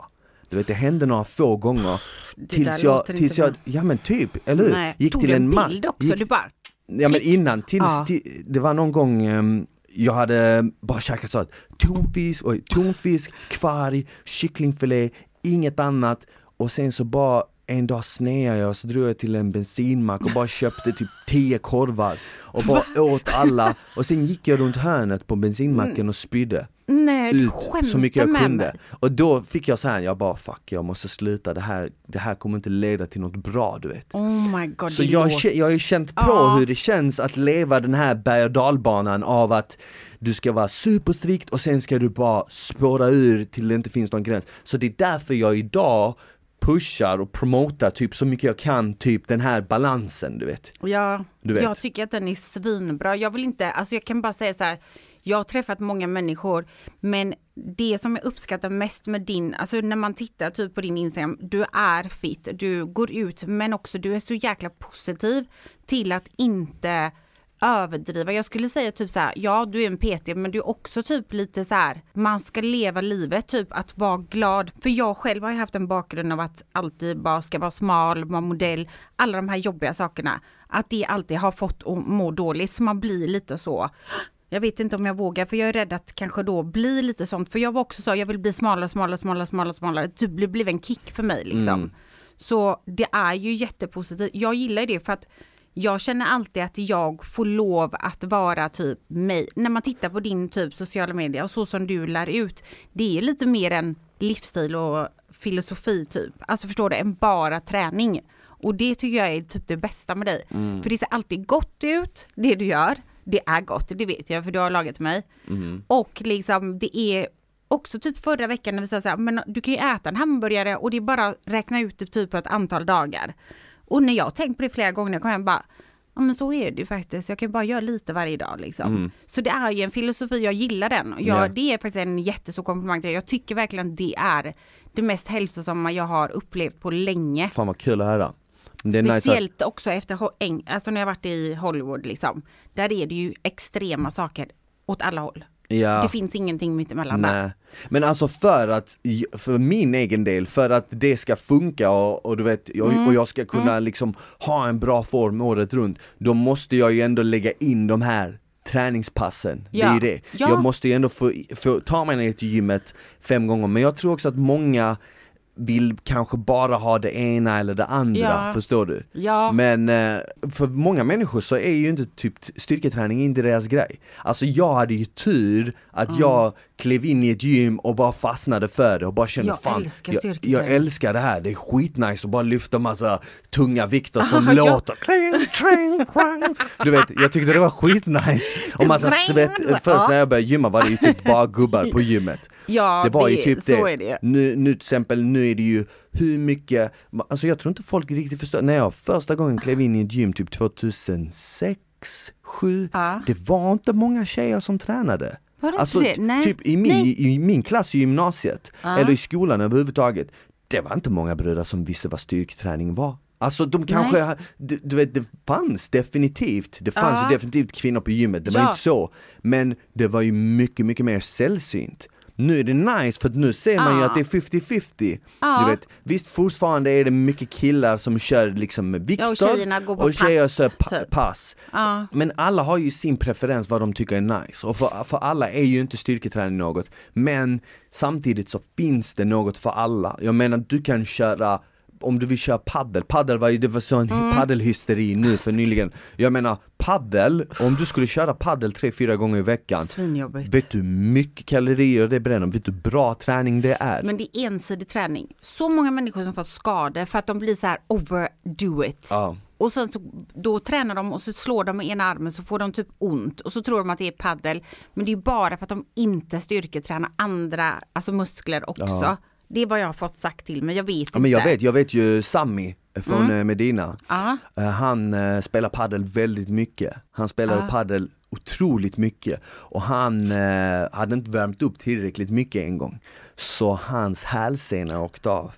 Du vet det hände några få gånger Det Tills jag, tills jag, bra. ja men typ, eller hur? Nej. Gick Tog till en en man bild också? gick- Du bara, Ja men innan, tills, Ja. till, det var någon gång ehm, jag hade bara käkat så här, tonfisk, oj, tonfisk, kvarg, kycklingfilé, inget annat och sen så bara en dag sneade jag och så drog jag till en bensinmack och bara köpte typ 10 korvar och bara åt alla och sen gick jag runt hörnet på bensinmacken och spydde nej du ut så mycket jag kunde. mig. Och då fick jag så här, jag bara fuck jag måste sluta, det här, det här kommer inte leda till något bra du vet. Oh my god, Så jag, jag har ju känt på Ja. hur det känns att leva den här berg och dalbanan av att du ska vara superstrikt och sen ska du bara spåra ur till det inte finns någon gräns. Så det är därför jag idag pushar och promotar typ så mycket jag kan, typ den här balansen du vet. Ja, Du vet. jag tycker att den är svinbra. Jag vill inte, alltså jag kan bara säga så här, jag har träffat många människor, men det som jag uppskattar mest med din, alltså när man tittar typ på din Instagram, du är fit, du går ut, men också du är så jäkla positiv till att inte överdriva. Jag skulle säga typ så här, ja du är en PT men du är också typ lite så här, man ska leva livet, typ att vara glad. För jag själv har ju haft en bakgrund av att alltid bara ska vara smal, vara modell, alla de här jobbiga sakerna. Att det alltid har fått att må dåligt så man blir lite så. Jag vet inte om jag vågar för jag är rädd att kanske då bli lite sånt. För jag var också så, jag vill bli smalare, smalare, smalare, smalare, smalare. Det blev blev en kick för mig liksom. Så det är ju jättepositivt. Jag gillar det för att jag känner alltid att jag får lov att vara typ mig. När man tittar på din typ sociala medier och så som du lär ut. Det är lite mer en livsstil och filosofi typ. Alltså förstår du, än bara träning. Och det tycker jag är typ det bästa med dig. För det ser alltid gott ut, det du gör. Det är gott, det vet jag för du har lagat till mig. Och liksom det är också typ förra veckan när vi sa så här, men du kan ju äta en hamburgare och det är bara räkna ut typ på ett antal dagar. Och när jag tänkt på det flera gånger, när jag kommer hem bara, ja men så är det ju faktiskt, jag kan bara göra lite varje dag liksom. Så det är ju en filosofi, jag gillar den. Jag, Ja. Det är faktiskt en jättestor komplimang till. Jag tycker verkligen det är det mest hälsosamma jag har upplevt på länge. Fan vad kul att höra. Det är nice att, Speciellt också efter, alltså när jag varit i Hollywood liksom. Där är det ju extrema saker åt alla håll. Ja. Det finns ingenting mittemellan där. Men alltså för att, för min egen del, för att det ska funka och, och du vet, och, Mm. och jag ska kunna liksom ha en bra form året runt, då måste jag ju ändå lägga in de här träningspassen, det är Ja. ju det. Ja. Jag måste ju ändå få, få ta mig ner till gymmet fem gånger, men jag tror också att många vill kanske bara ha det ena eller det andra, Ja. förstår du? Ja. Men eh, för många människor så är ju inte typ styrketräning inte deras grej. Alltså jag hade ju tur att Mm. jag klev in i ett gym och bara fastnade för det och bara kände Jag fan, älskar jag, styrketräning." jag älskar det här, det är skitnice att bara lyfta massa tunga vikter som Ah, låter kling, kling, kling. Du vet, jag tyckte det var skitnice. Och massa svett, först när jag började gymma var det ju typ bara gubbar på gymmet. Ja, det var ju det- typ så det. är det. Nu, nu till exempel, nu är det ju hur mycket, alltså jag tror inte folk riktigt förstår, när jag första gången klev in i ett gym typ 2006, 2007, Ja. det var inte många tjejer som tränade. Var det alltså, inte det? Nej. Typ i min, Nej. i min klass i gymnasiet, Ja. eller i skolan överhuvudtaget, det var inte många bröder som visste vad styrketräning var. Alltså de kanske, du, du vet det fanns definitivt, det fanns Ja. definitivt kvinnor på gymmet, det var Ja. inte så. Men det var ju mycket, mycket mer sällsynt. Nu är det nice för att nu ser man ju Ja. att det är 50-50. Ja. Du vet, visst fortfarande är det mycket killar som kör liksom med vikter Ja, och tjejerna går på och tjejer pass, kör pa- typ. pass. Ja. Men alla har ju sin preferens vad de tycker är nice och för, för alla är ju inte styrketräning något. Men samtidigt så finns det något för alla. Jag menar du kan köra om du vill köra paddel, paddel var ju, det var sån Mm. paddelhysteri nu för nyligen. Jag menar paddel, om du skulle köra paddel tre, fyra gånger i veckan Svinjobbigt. Vet du hur mycket kalorier det bränner? Vet du hur bra träning det är? Men det är ensidig träning. Så många människor som fått skador för att de blir så här overdo it. Ja. Och sen så, då tränar de och så slår de med ena armen så får de typ ont och så tror de att det är paddel. Men det är ju bara för att de inte styrketränar andra alltså muskler också. Det är vad jag har fått sagt till mig, jag vet Ja, men jag inte. vet, jag vet ju Sami från mm. Medina. Ja. Eh, Han eh, spelar paddel väldigt mycket. Han spelade Ja. paddel otroligt mycket och han eh, hade inte värmt upp tillräckligt mycket en gång. Så hans hälsena åkte av.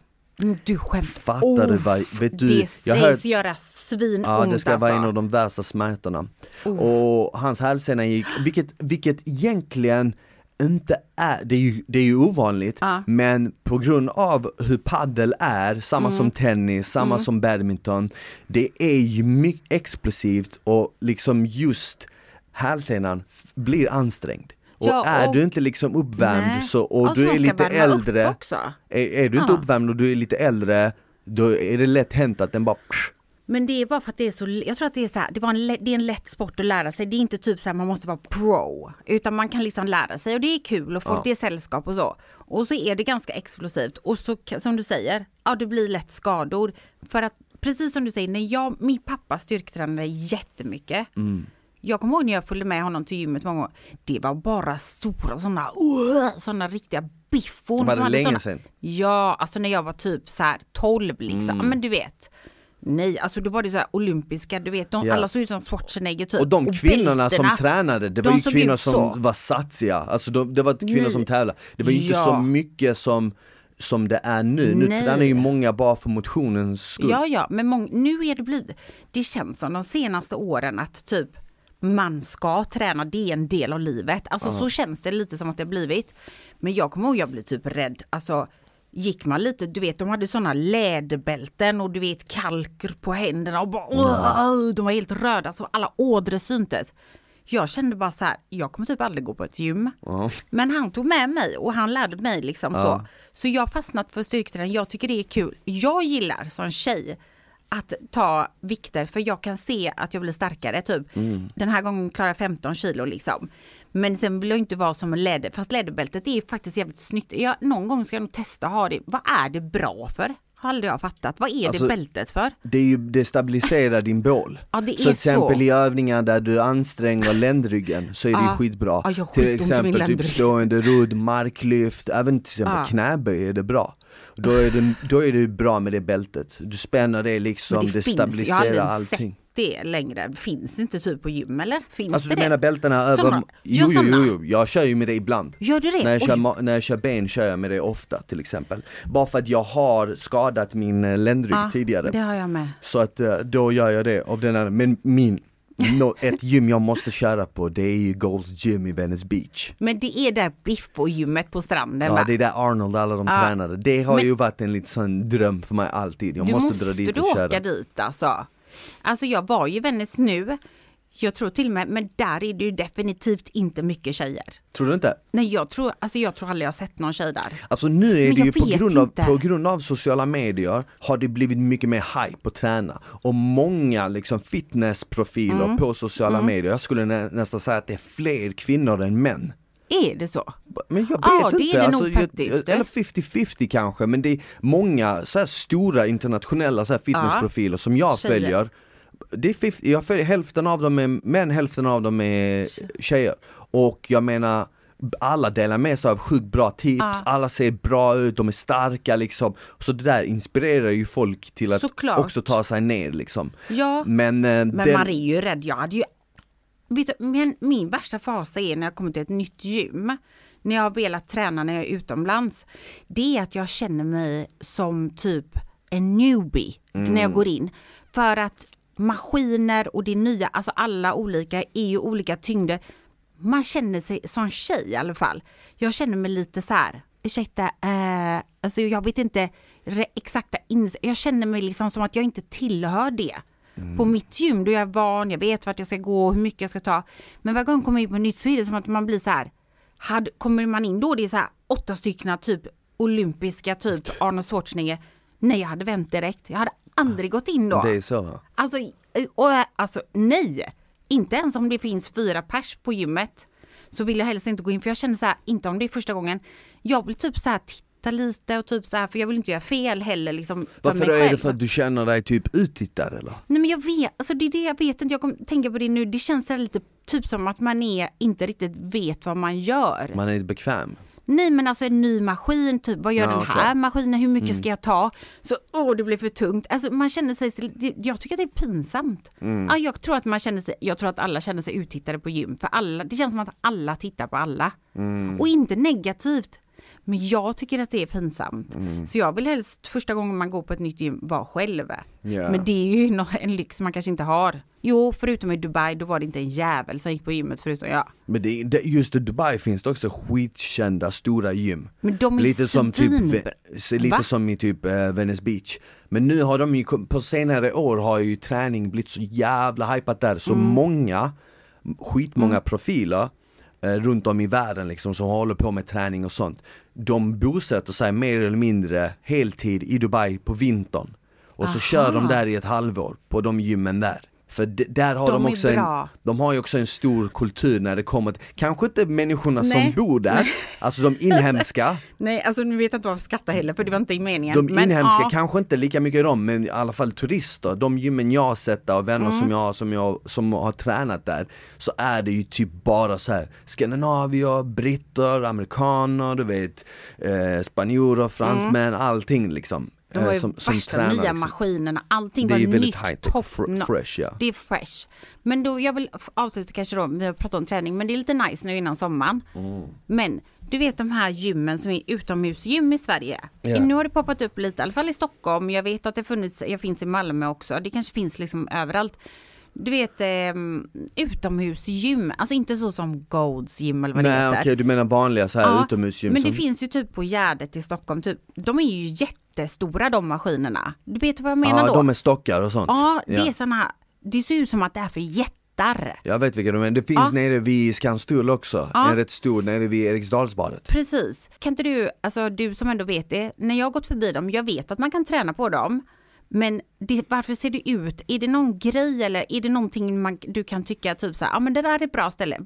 Du skämtar. Fattar du vad- vet du, det sägs hört- göra svinont Ja det ska vara en alltså. av de värsta smärtorna. Och hans hälsena gick, vilket, vilket egentligen inte är, det är ju, det är ju ovanligt, Ja. men på grund av hur paddel är, samma som tennis, samma som badminton, det är ju mycket explosivt och liksom just hälsenan blir ansträngd. Och Ja, är och- du inte liksom uppvärmd Nej. så, och Och du är lite äldre, är, är du inte uppvärmd och du är lite äldre, då är det lätt hänt att den bara Men det är bara för att det är så, jag tror att det är så här, det, var en, det är en lätt sport att lära sig. Det är inte typ så här man måste vara pro. Utan man kan liksom lära sig och det är kul och folk, det är sällskap och så. Och så är det ganska explosivt och så som du säger, ja det blir lätt skador. För att precis som du säger, när jag, min pappa styrketränade jättemycket. Jag kommer ihåg när jag följde med honom till gymmet många gånger. Det var bara stora sådana, uh, sådana riktiga biffon. Var det länge såna- sedan? Ja, alltså när jag var typ så här 12 liksom. Mm. Ja, Men du vet. Nej, alltså då var det så här olympiska, du vet, de, Ja. alla såg ut som Schwarzenegger typ. Och de kvinnorna som bältena, tränade, det de var ju kvinnor som så. var satsiga, alltså de, det var kvinnor Nej. som tävlade. Det var ju inte Ja. så mycket som, som det är nu, nu Nej. tränar ju många bara för motionens skull. Ja, ja, men nu är det blivit, det känns som de senaste åren att typ man ska träna, det är en del av livet. Alltså så känns det lite som att det har blivit. Men jag kommer ihåg jag blev typ rädd, alltså gick man lite, du vet de hade sådana läderbälten och du vet kalker på händerna och bara, "Åh", de var helt röda så alla ådror syntes. Jag kände bara så här, jag kommer typ aldrig gå på ett gym. Men han tog med mig och han lärde mig liksom så. Så jag har fastnat för styrketräning, jag tycker det är kul. Jag gillar som tjej att ta vikter för jag kan se att jag blir starkare typ. Den här gången klarar jag 15 kilo liksom. Men sen vill jag inte vara som en läder, fast läderbältet är faktiskt jävligt snyggt. Jag, någon gång ska jag nog testa att ha det. Vad är det bra för? Har aldrig jag fattat. Vad är Alltså, det bältet för? Det, är ju, det stabiliserar din bål. Ja, det så är till exempel så. i övningar där du anstränger ländryggen så är det ju Ja. skitbra. Ja, jag har till exempel typ stående rodd, marklyft, även till exempel Ja. knäböj är det bra. Då är det, då är det bra med det bältet. Du spänner det liksom, Men det, det, finns, stabiliserar allting. sett det längre. Finns det inte typ på gym eller? Finns Alltså det du det? menar bältena över... Såna? Jo, Ja, jo, jo, jo, jag kör ju med det ibland. Gör du det? När jag, kör, Oj. när jag kör ben kör jag med det ofta till exempel. Bara för att jag har skadat min eh, ländrygg Ja, tidigare. Det har jag med. Så att eh, då gör jag det av den här, men min, nå- ett gym jag måste köra på det är ju Gold's Gym i Venice Beach. Men det är där Biffo-gymmet på stranden Ja va? det är där Arnold och alla de Ja. tränade. Det har Men- ju varit en liten sån dröm för mig alltid. Jag du måste, måste dra dit du och köra. åka dit alltså. Alltså jag var ju Vännäs nu. Jag tror till och med, men där är det ju definitivt inte mycket tjejer. Tror du inte? Nej jag tror, alltså jag tror aldrig jag sett någon tjej där. Alltså nu är Men det ju på grund, av, inte. på grund av sociala medier har det blivit mycket mer hype att träna och många liksom fitnessprofiler Mm. på sociala medier, jag skulle nä, nästan säga att det är fler kvinnor än män Är det så? Men jag vet Ja, det är inte, det alltså, nog jag- faktiskt. eller 50-50 kanske, men det är många så stora internationella så fitnessprofiler som jag Tjejer. följer det är 50, jag följer, hälften av dem är män, hälften av dem är tjejer. Och jag menar, alla delar med sig av sjukt bra tips, Ja. alla ser bra ut, de är starka liksom. Så det där inspirerar ju folk till att Såklart. också ta sig ner liksom. Ja, Men, eh, men den, man är ju rädd. Jag hade ju... Vet du, men min värsta fas är när jag kommer till ett nytt gym. När jag har velat träna när jag är utomlands. Det är att jag känner mig som typ en newbie när jag går in. För att maskiner och det nya, alltså alla olika är ju olika tyngder. Man känner sig som tjej i alla fall. Jag känner mig lite så här, ursäkta, eh, alltså jag vet inte exakta ins- Jag känner mig liksom som att jag inte tillhör det. På mitt gym då jag är van, jag vet vart jag ska gå, hur mycket jag ska ta. Men varje gång jag kommer in på nytt så är det som att man blir så här, hade, kommer man in då det är så här åtta stycken typ olympiska typ Arnold Schwarzenegger. Nej jag hade vänt direkt, jag hade aldrig gått in då. det är så. Alltså, och, alltså nej, inte ens om det finns fyra pers på gymmet så vill jag helst inte gå in för jag känner så här, inte om det är första gången. Jag vill typ så här titta lite och typ så här för jag vill inte göra fel heller liksom. för Varför är det själv. för att du känner dig typ uttittad eller? Nej men jag vet, alltså det är det jag vet inte, jag kommer tänka på det nu, det känns lite typ som att man är, inte riktigt vet vad man gör. Man är inte bekväm. Nej men alltså en ny maskin, typ vad gör Ja, den här maskinen, hur mycket Mm. ska jag ta? Så åh det blir för tungt. Alltså man känner sig, det- jag tycker att det är pinsamt. Mm. Ja, jag tror att man känner sig, jag tror att alla känner sig uttittade på gym, för alla, det känns som att alla tittar på alla. Mm. Och inte negativt. Men jag tycker att det är pinsamt. Mm. Så jag vill helst första gången man går på ett nytt gym vara själv. Ja. Men det är ju en lyx man kanske inte har. Jo, förutom i Dubai, då var det inte en jävel som gick på gymmet förutom jag. Men det, det, just i Dubai finns det också skitkända stora gym. Men de är Lite som typ, lite Va? som i typ eh, Venice Beach. Men nu har de ju, på senare år har ju träning blivit så jävla hypat där, så Mm. många, skitmånga profiler eh, runt om i världen liksom som håller på med träning och sånt. De bosätter sig mer eller mindre heltid i Dubai på vintern. Och så Aha. kör de där i ett halvår på de gymmen där. För där har de, De också en, de har ju också en stor kultur när det kommer till, kanske inte människorna Nej. som bor där, alltså de inhemska, Nej, alltså nu vet jag inte varför jag skrattar heller för det var inte i meningen. de Men, inhemska, ja, kanske inte lika mycket de, men i alla fall turister, de gymmen jag har sett där och vänner Mm. som jag har som, jag, som har tränat där, så är det ju typ bara så här skandinavier, britter, amerikaner, du vet, eh, spanjorer, fransmän, allting liksom. De var eh, ju som, som värsta tränar, nya liksom. maskinerna, allting Det var nytt, high-tech, top fr- fresh ja. Det är fresh. Men då, jag vill avsluta kanske då, vi har pratat om träning, men det är lite nice nu innan sommaren. Mm. Men du vet de här gymmen som är utomhusgym i Sverige. Ja. Nu har det poppat upp lite, i alla fall i Stockholm. Jag vet att det funnits, jag finns i Malmö också. Det kanske finns liksom överallt. Du vet eh, utomhusgym, alltså inte så som Golds gym eller vad det Nej heter. okej, du menar vanliga så här Ja, utomhusgym Men som, det finns ju typ på Gärdet i Stockholm, typ, de är ju jättestora de maskinerna. Du vet vad jag menar ja, då? de är stockar och sånt. Ja, det är såna, det ser ut som att det är för jättar. Jag vet vilka du menar, det finns Ja. nere vid Skanstull också, Ja. en rätt stor nere vid Eriksdalsbadet. Precis. Kan inte du, alltså du som ändå vet det, när jag har gått förbi dem, jag vet att man kan träna på dem. Men det, varför ser det ut? Är det någon grej eller är det någonting man, du kan tycka typ så här, ja men det där är ett bra ställe.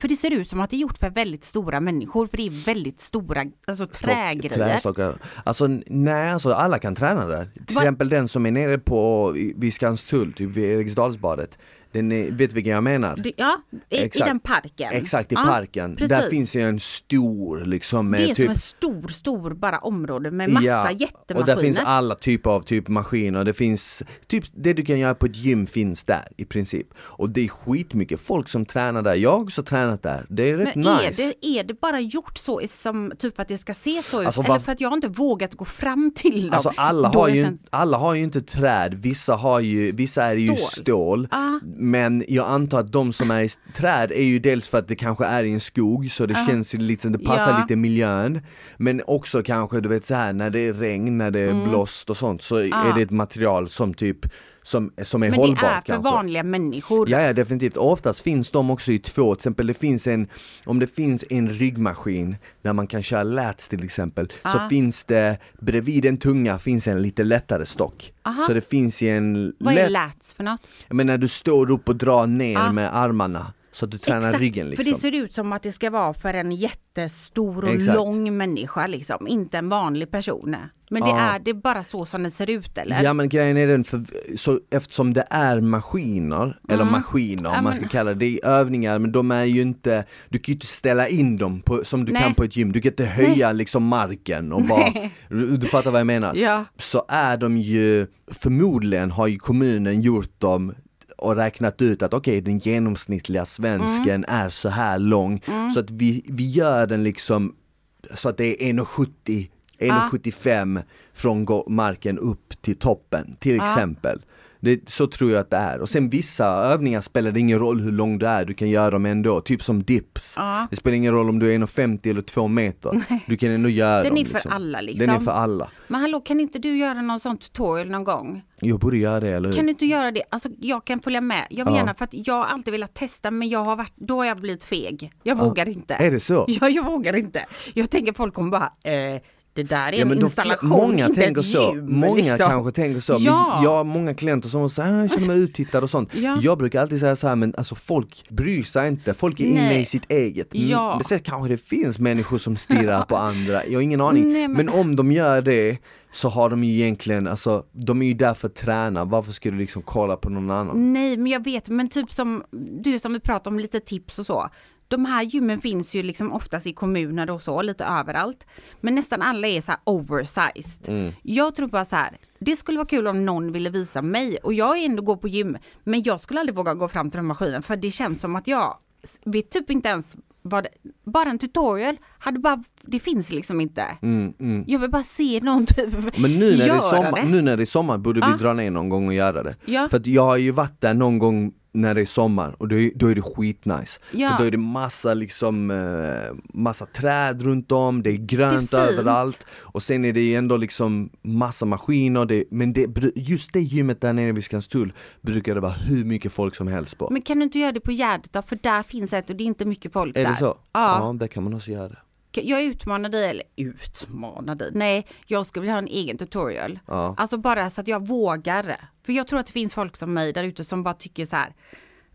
För det ser ut som att det är gjort för väldigt stora människor, för det är väldigt stora, alltså trägrejer. Trästockar. Alltså nej, alltså alla kan träna där. Till Va- exempel den som är nere på, vid Skanstull, typ vid Eriksdalsbadet. Den är, vet vilken jag menar? Det- Ja, i, i den parken. Exakt, i Ja, parken. precis. Där finns ju en stor liksom Det är typ som en stor, stor bara område med massa Ja, jättemaskiner. och där finns alla typer av typ maskiner, det finns, typ det du kan göra på ett gym finns där i princip. Och det är skitmycket folk som tränar där, jag har också tränat där, det är rätt Men nice. är, det, är det bara gjort så som typ att det ska se så ut? Alltså, Eller för att jag inte vågat gå fram till dem? Alltså alla Då har, ju, känt- alla har ju inte träd, vissa har ju, vissa är ju Stål. stål. Ah. Men jag antar att de som är i träd är ju dels för att det kanske är i en skog så det känns ju lite, det passar Ja. lite miljön. Men också kanske du vet så här när det är regn, när det är Mm. blåst och sånt så Ah. är det ett material som typ som, som är Men hållbart det är för kanske. vanliga människor. Ja, ja definitivt, oftast finns de också i två, till exempel det finns en, om det finns en ryggmaskin där man kan köra lats till exempel, så Ah. finns det bredvid den tunga finns en lite lättare stock. Aha. Så det finns ju en Vad är lats för något? men när du står upp och drar ner Ah. med armarna Så att du tränar ryggen liksom. för det ser ut som att det ska vara för en jättestor och Exakt. lång människa liksom, inte en vanlig person. Men det Ja. är det är bara så som det ser ut eller? Ja men grejen är den, för, så eftersom det är maskiner, eller maskiner om Mm. Ja, man men- ska kalla det, det är övningar men de är ju inte, du kan ju inte ställa in dem på, som du Nej. kan på ett gym, du kan inte höja liksom marken och bara, du, du fattar vad jag menar? Ja. Så är de ju, förmodligen har ju kommunen gjort dem och räknat ut att okej den genomsnittliga svensken Mm. är så här lång så att vi, vi gör den liksom så att det är 1,70 1,75 från go- marken upp till toppen till exempel. Det, så tror jag att det är. Och sen vissa övningar spelar det ingen roll hur lång du är, du kan göra dem ändå. Typ som dips. Ja. Det spelar ingen roll om du är 1,50 eller 2 meter. Du kan ändå göra Den dem. är för alla, liksom. Den är för alla. Men hallå, kan inte du göra någon sån tutorial någon gång? Jag borde göra det, eller hur? Kan du inte göra det? Alltså jag kan följa med. Jag Ja. menar för att jag har alltid velat testa men jag har varit, då har jag blivit feg. Jag vågar inte. Är det så? Ja, jag vågar inte. Jag tänker folk kommer bara, eh, det där är Ja, en installation, många inte tänker ett så, gym. många liksom. kanske tänker så, Ja. men jag har många klienter som säger "Ah, jag känner mig uttittad och sånt. Ja. Jag brukar alltid säga så här, men alltså folk bryr sig inte, folk är inne Nej. i sitt eget. Ja. Men sen kanske det finns människor som stirrar på andra, jag har ingen aning. Nej, men... men- om de gör det så har de ju egentligen, alltså de är ju där för att träna, varför ska du liksom kolla på någon annan? Nej, men jag vet, men typ som du som vi pratar om lite tips och så. De här gymmen finns ju liksom oftast i kommuner och så, lite överallt. Men nästan alla är så här oversized. Mm. Jag tror bara så här, det skulle vara kul om någon ville visa mig. Och jag är ändå gå på gym, men jag skulle aldrig våga gå fram till den maskinen för det känns som att jag vet typ inte ens vad bara en tutorial, hade bara, det finns liksom inte. Jag vill bara se någon typ Mm, Men nu när, det är sommar, det. nu när det är sommar borde vi Ja. dra ner någon gång och göra det. Ja. För att jag har ju varit där någon gång när det är sommar och då är, då är det skitnice. Ja. För då är det massa liksom, eh, massa träd runt om, det är grönt Det är överallt och sen är det ändå liksom massa maskiner, det, men det, just det gymmet där nere vid Skanstull brukar det vara hur mycket folk som helst på. Men kan du inte göra det på Gärdet då? För där finns ett och det är inte mycket folk är där. det så? Ja. ja, där kan man också göra det. Jag utmanar dig, eller utmanar dig, nej, jag skulle vilja ha en egen tutorial. Ja. Alltså bara så att jag vågar. För jag tror att det finns folk som mig där ute som bara tycker så här,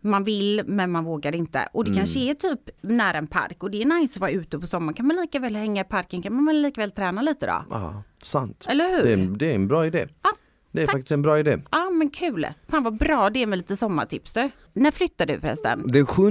man vill men man vågar inte. Och det Mm. kanske är typ nära en park och det är nice att vara ute på sommaren. Kan man lika väl hänga i parken, kan man väl lika väl träna lite då? Ja, sant. Eller hur? Det är, det är en bra idé. Ja, Det är tack. faktiskt en bra idé. Ja men kul. Fan vad bra det är med lite sommartips du. När flyttar du förresten? Den 7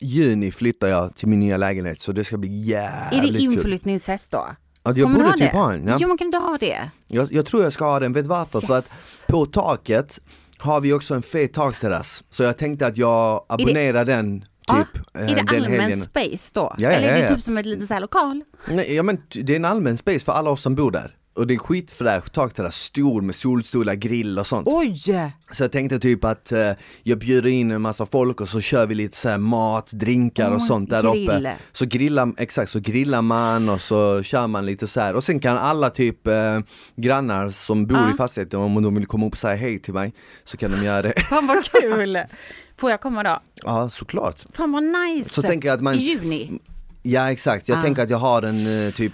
juni flyttar jag till min nya lägenhet så det ska bli Är jävligt det kul. inflyttningsfest då? Ja, jag Kommer borde typ det? ha en. Ja. Jo man kan inte ha det. Jag, jag tror jag ska ha den, vet du varför? För att Yes. på taket har vi också en fet takterrass. Så jag tänkte att jag abonnerar den typ ja, eh, är det allmän helgen. space då? ja, Eller är det ja, ja. typ som ett litet så här lokal? Nej, ja, men det är en allmän space för alla oss som bor där. Och det är skitfräsch takterrass, stor med solstolar, grill och sånt. Oj! Så jag tänkte typ att eh, jag bjuder in en massa folk och så kör vi lite så här mat, drinkar och Oh, sånt där grill. uppe. Så grillar, exakt, så grillar man och så kör man lite så här. Och sen kan alla typ eh, grannar som bor Ja. i fastigheten, om de vill komma upp och säga hej till mig, så kan de göra det. Fan vad kul! Får jag komma då? ja, såklart. Fan vad nice! Så tänker jag att man- I juni? Ja exakt, jag Ja. tänker att jag har den eh, typ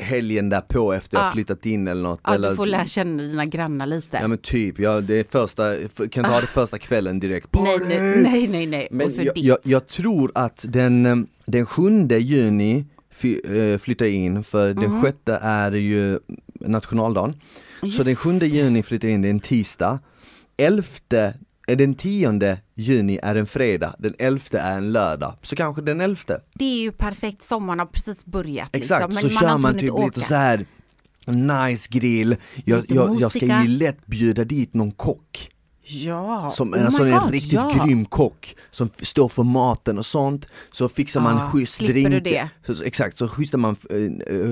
helgen därpå efter jag Ja. flyttat in eller något. Ja, eller, du får lära känna dina grannar lite. Ja men typ, ja, det är första, kan ha det första kvällen direkt. nej, nej, nej, nej, nej. Men Och så jag, ditt. jag, jag tror att den, eh, den 7 juni eh, flyttar jag in, för den Mhm. sjätte är ju nationaldagen. så Just den 7 juni flyttar jag in, det är en tisdag. 11, eh, den 10 juni är en fredag, den 11 är en lördag. Så kanske den 11. Det är ju perfekt, sommaren har precis börjat. Exakt, liksom, så men kör man typ åka. lite så här nice grill. Jag, jag, jag ska ju lätt bjuda dit någon kock. Ja, Som oh alltså my en God, riktigt ja. grym kock som står för maten och sånt. Så fixar man Ja, schysst drink. du det? Så, så, exakt, så schystar man, eh,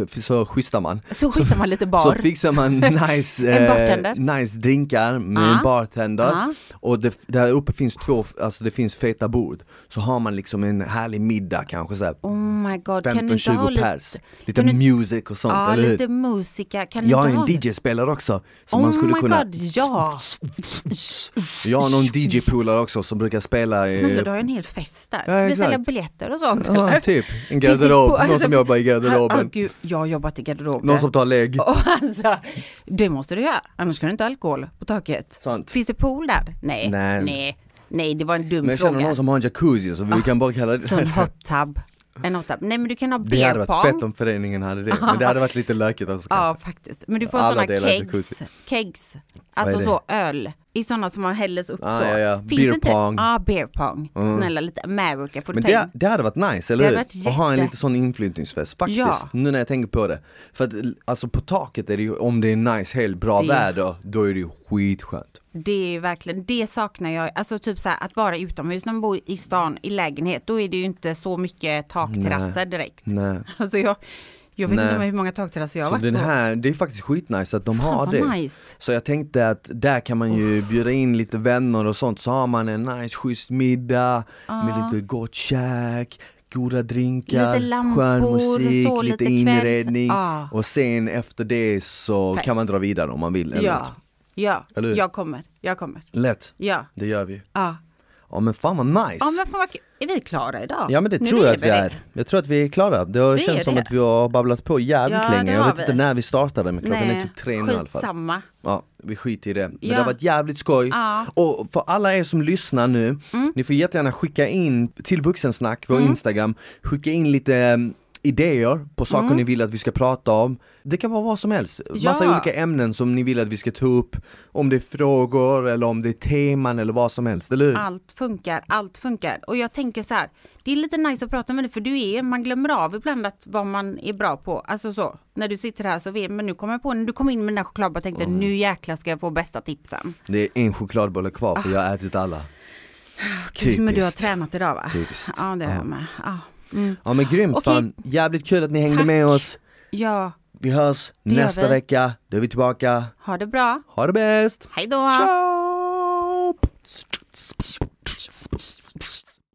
eh, så schystar man. Så skjutsar man lite bar. Så fixar man nice, En eh, nice drinkar med Ja. en bartender. Ja. Och det, där uppe finns två, alltså det finns feta bord. Så har man liksom en härlig middag kanske så här, Oh my god, kan du inte ha 15-20 lite... pers. Lite du- music och sånt, Ja, eller hur? lite musika. Kan Jag är en? DJ-spelare också. Så Oh man skulle kunna... god, ja! Jag har någon DJ-polare också som brukar spela i... Snälla, du har ju en hel fest där. Ska Ja, vi sälja biljetter och sånt Ja, eller? typ. En garderob, någon alltså, som jobbar i Ja, garderoben. gud, jag har jobbat i garderoben. Någon som tar lägg. Och alltså, det måste du göra, annars kan du inte ha alkohol på taket. Sant. Finns det pool där? Nej. Nej. Nej. Nej, det var en dum Men jag känner fråga. någon som har en jacuzzi så vi kan bara kalla det en hot tub. En tub. Nej men du kan ha Det hade beer varit fett om föreningen hade det, men det hade varit lite lökigt alltså. Ja faktiskt. Men du får Alla sådana delar kegs. jacuzzi. Kegs. är Alltså det? så öl. I sådana som man hälles upp Ah, så. ja, ja. Finns Beer inte? pong. Ja, beer pong. Snälla lite America får du Men ta det, in. det hade varit nice, eller Det hur? hade varit Att ha en jätte- lite sån inflyttningsfest, faktiskt. Ja. Nu när jag tänker på det. För att alltså på taket är det ju, om det är nice helg, bra Det- väder, då är det ju skitskönt. Det är verkligen, det saknar jag. Alltså typ så här att vara utomhus när man bor i stan i lägenhet. Då är det ju inte så mycket takterrasser direkt. Nej. Alltså jag, jag vet Nej. inte hur många takterrasser jag har Så varit den på. här, det är faktiskt skitnice att de Fan, har det. nice. Så jag tänkte att där kan man ju bjuda in lite vänner och sånt, så har man en nice schysst middag med lite gott käk, goda drinkar, Lite lampor, skön musik, så, lite, lite inredning Ja. och sen efter det så Fest. kan man dra vidare om man vill. Eller Ja. Ja, jag kommer, jag kommer. Lätt, Ja, det gör vi. ja. Ja men fan vad nice! Ja men fan vad kul. Är vi klara idag? Ja men det Nu tror jag att vi är. Jag tror att vi är klara. Det har Vi känts är som det. att vi har babblat på jävligt Ja, länge. Jag vet vi. inte när vi startade men klockan är Nej, typ tre nu i alla fall. skitsamma. Ja, vi skiter i det. Men Ja. det har varit jävligt skoj. Ja. Mm. Och för alla er som lyssnar nu, ni får jättegärna skicka in till Vuxensnack, vår Instagram, skicka in lite mm, idéer på saker ni vill att vi ska prata om. Det kan vara vad som helst, massa Ja. olika ämnen som ni vill att vi ska ta upp. Om det är frågor eller om det är teman eller vad som helst, eller hur? Allt funkar, allt funkar. Och jag tänker så här, det är lite nice att prata med dig för du är, man glömmer av ibland att vad man är bra på. Alltså så, när du sitter här så vet men nu kommer jag på, när du kom in med den där chokladbollen tänkte nu jäklar ska jag få bästa tipsen. Det är en chokladbolle kvar för jag har ätit alla. Gud, men du har tränat idag va? Typiskt. Ja det har jag med. Ja. Mm. Ja men grymt Okej. fan, jävligt kul att ni hängde Tack. med oss. ja, Vi hörs Det nästa vi. vecka, då är vi tillbaka. ha det bra. Ha det bäst! Hej då! Ciao!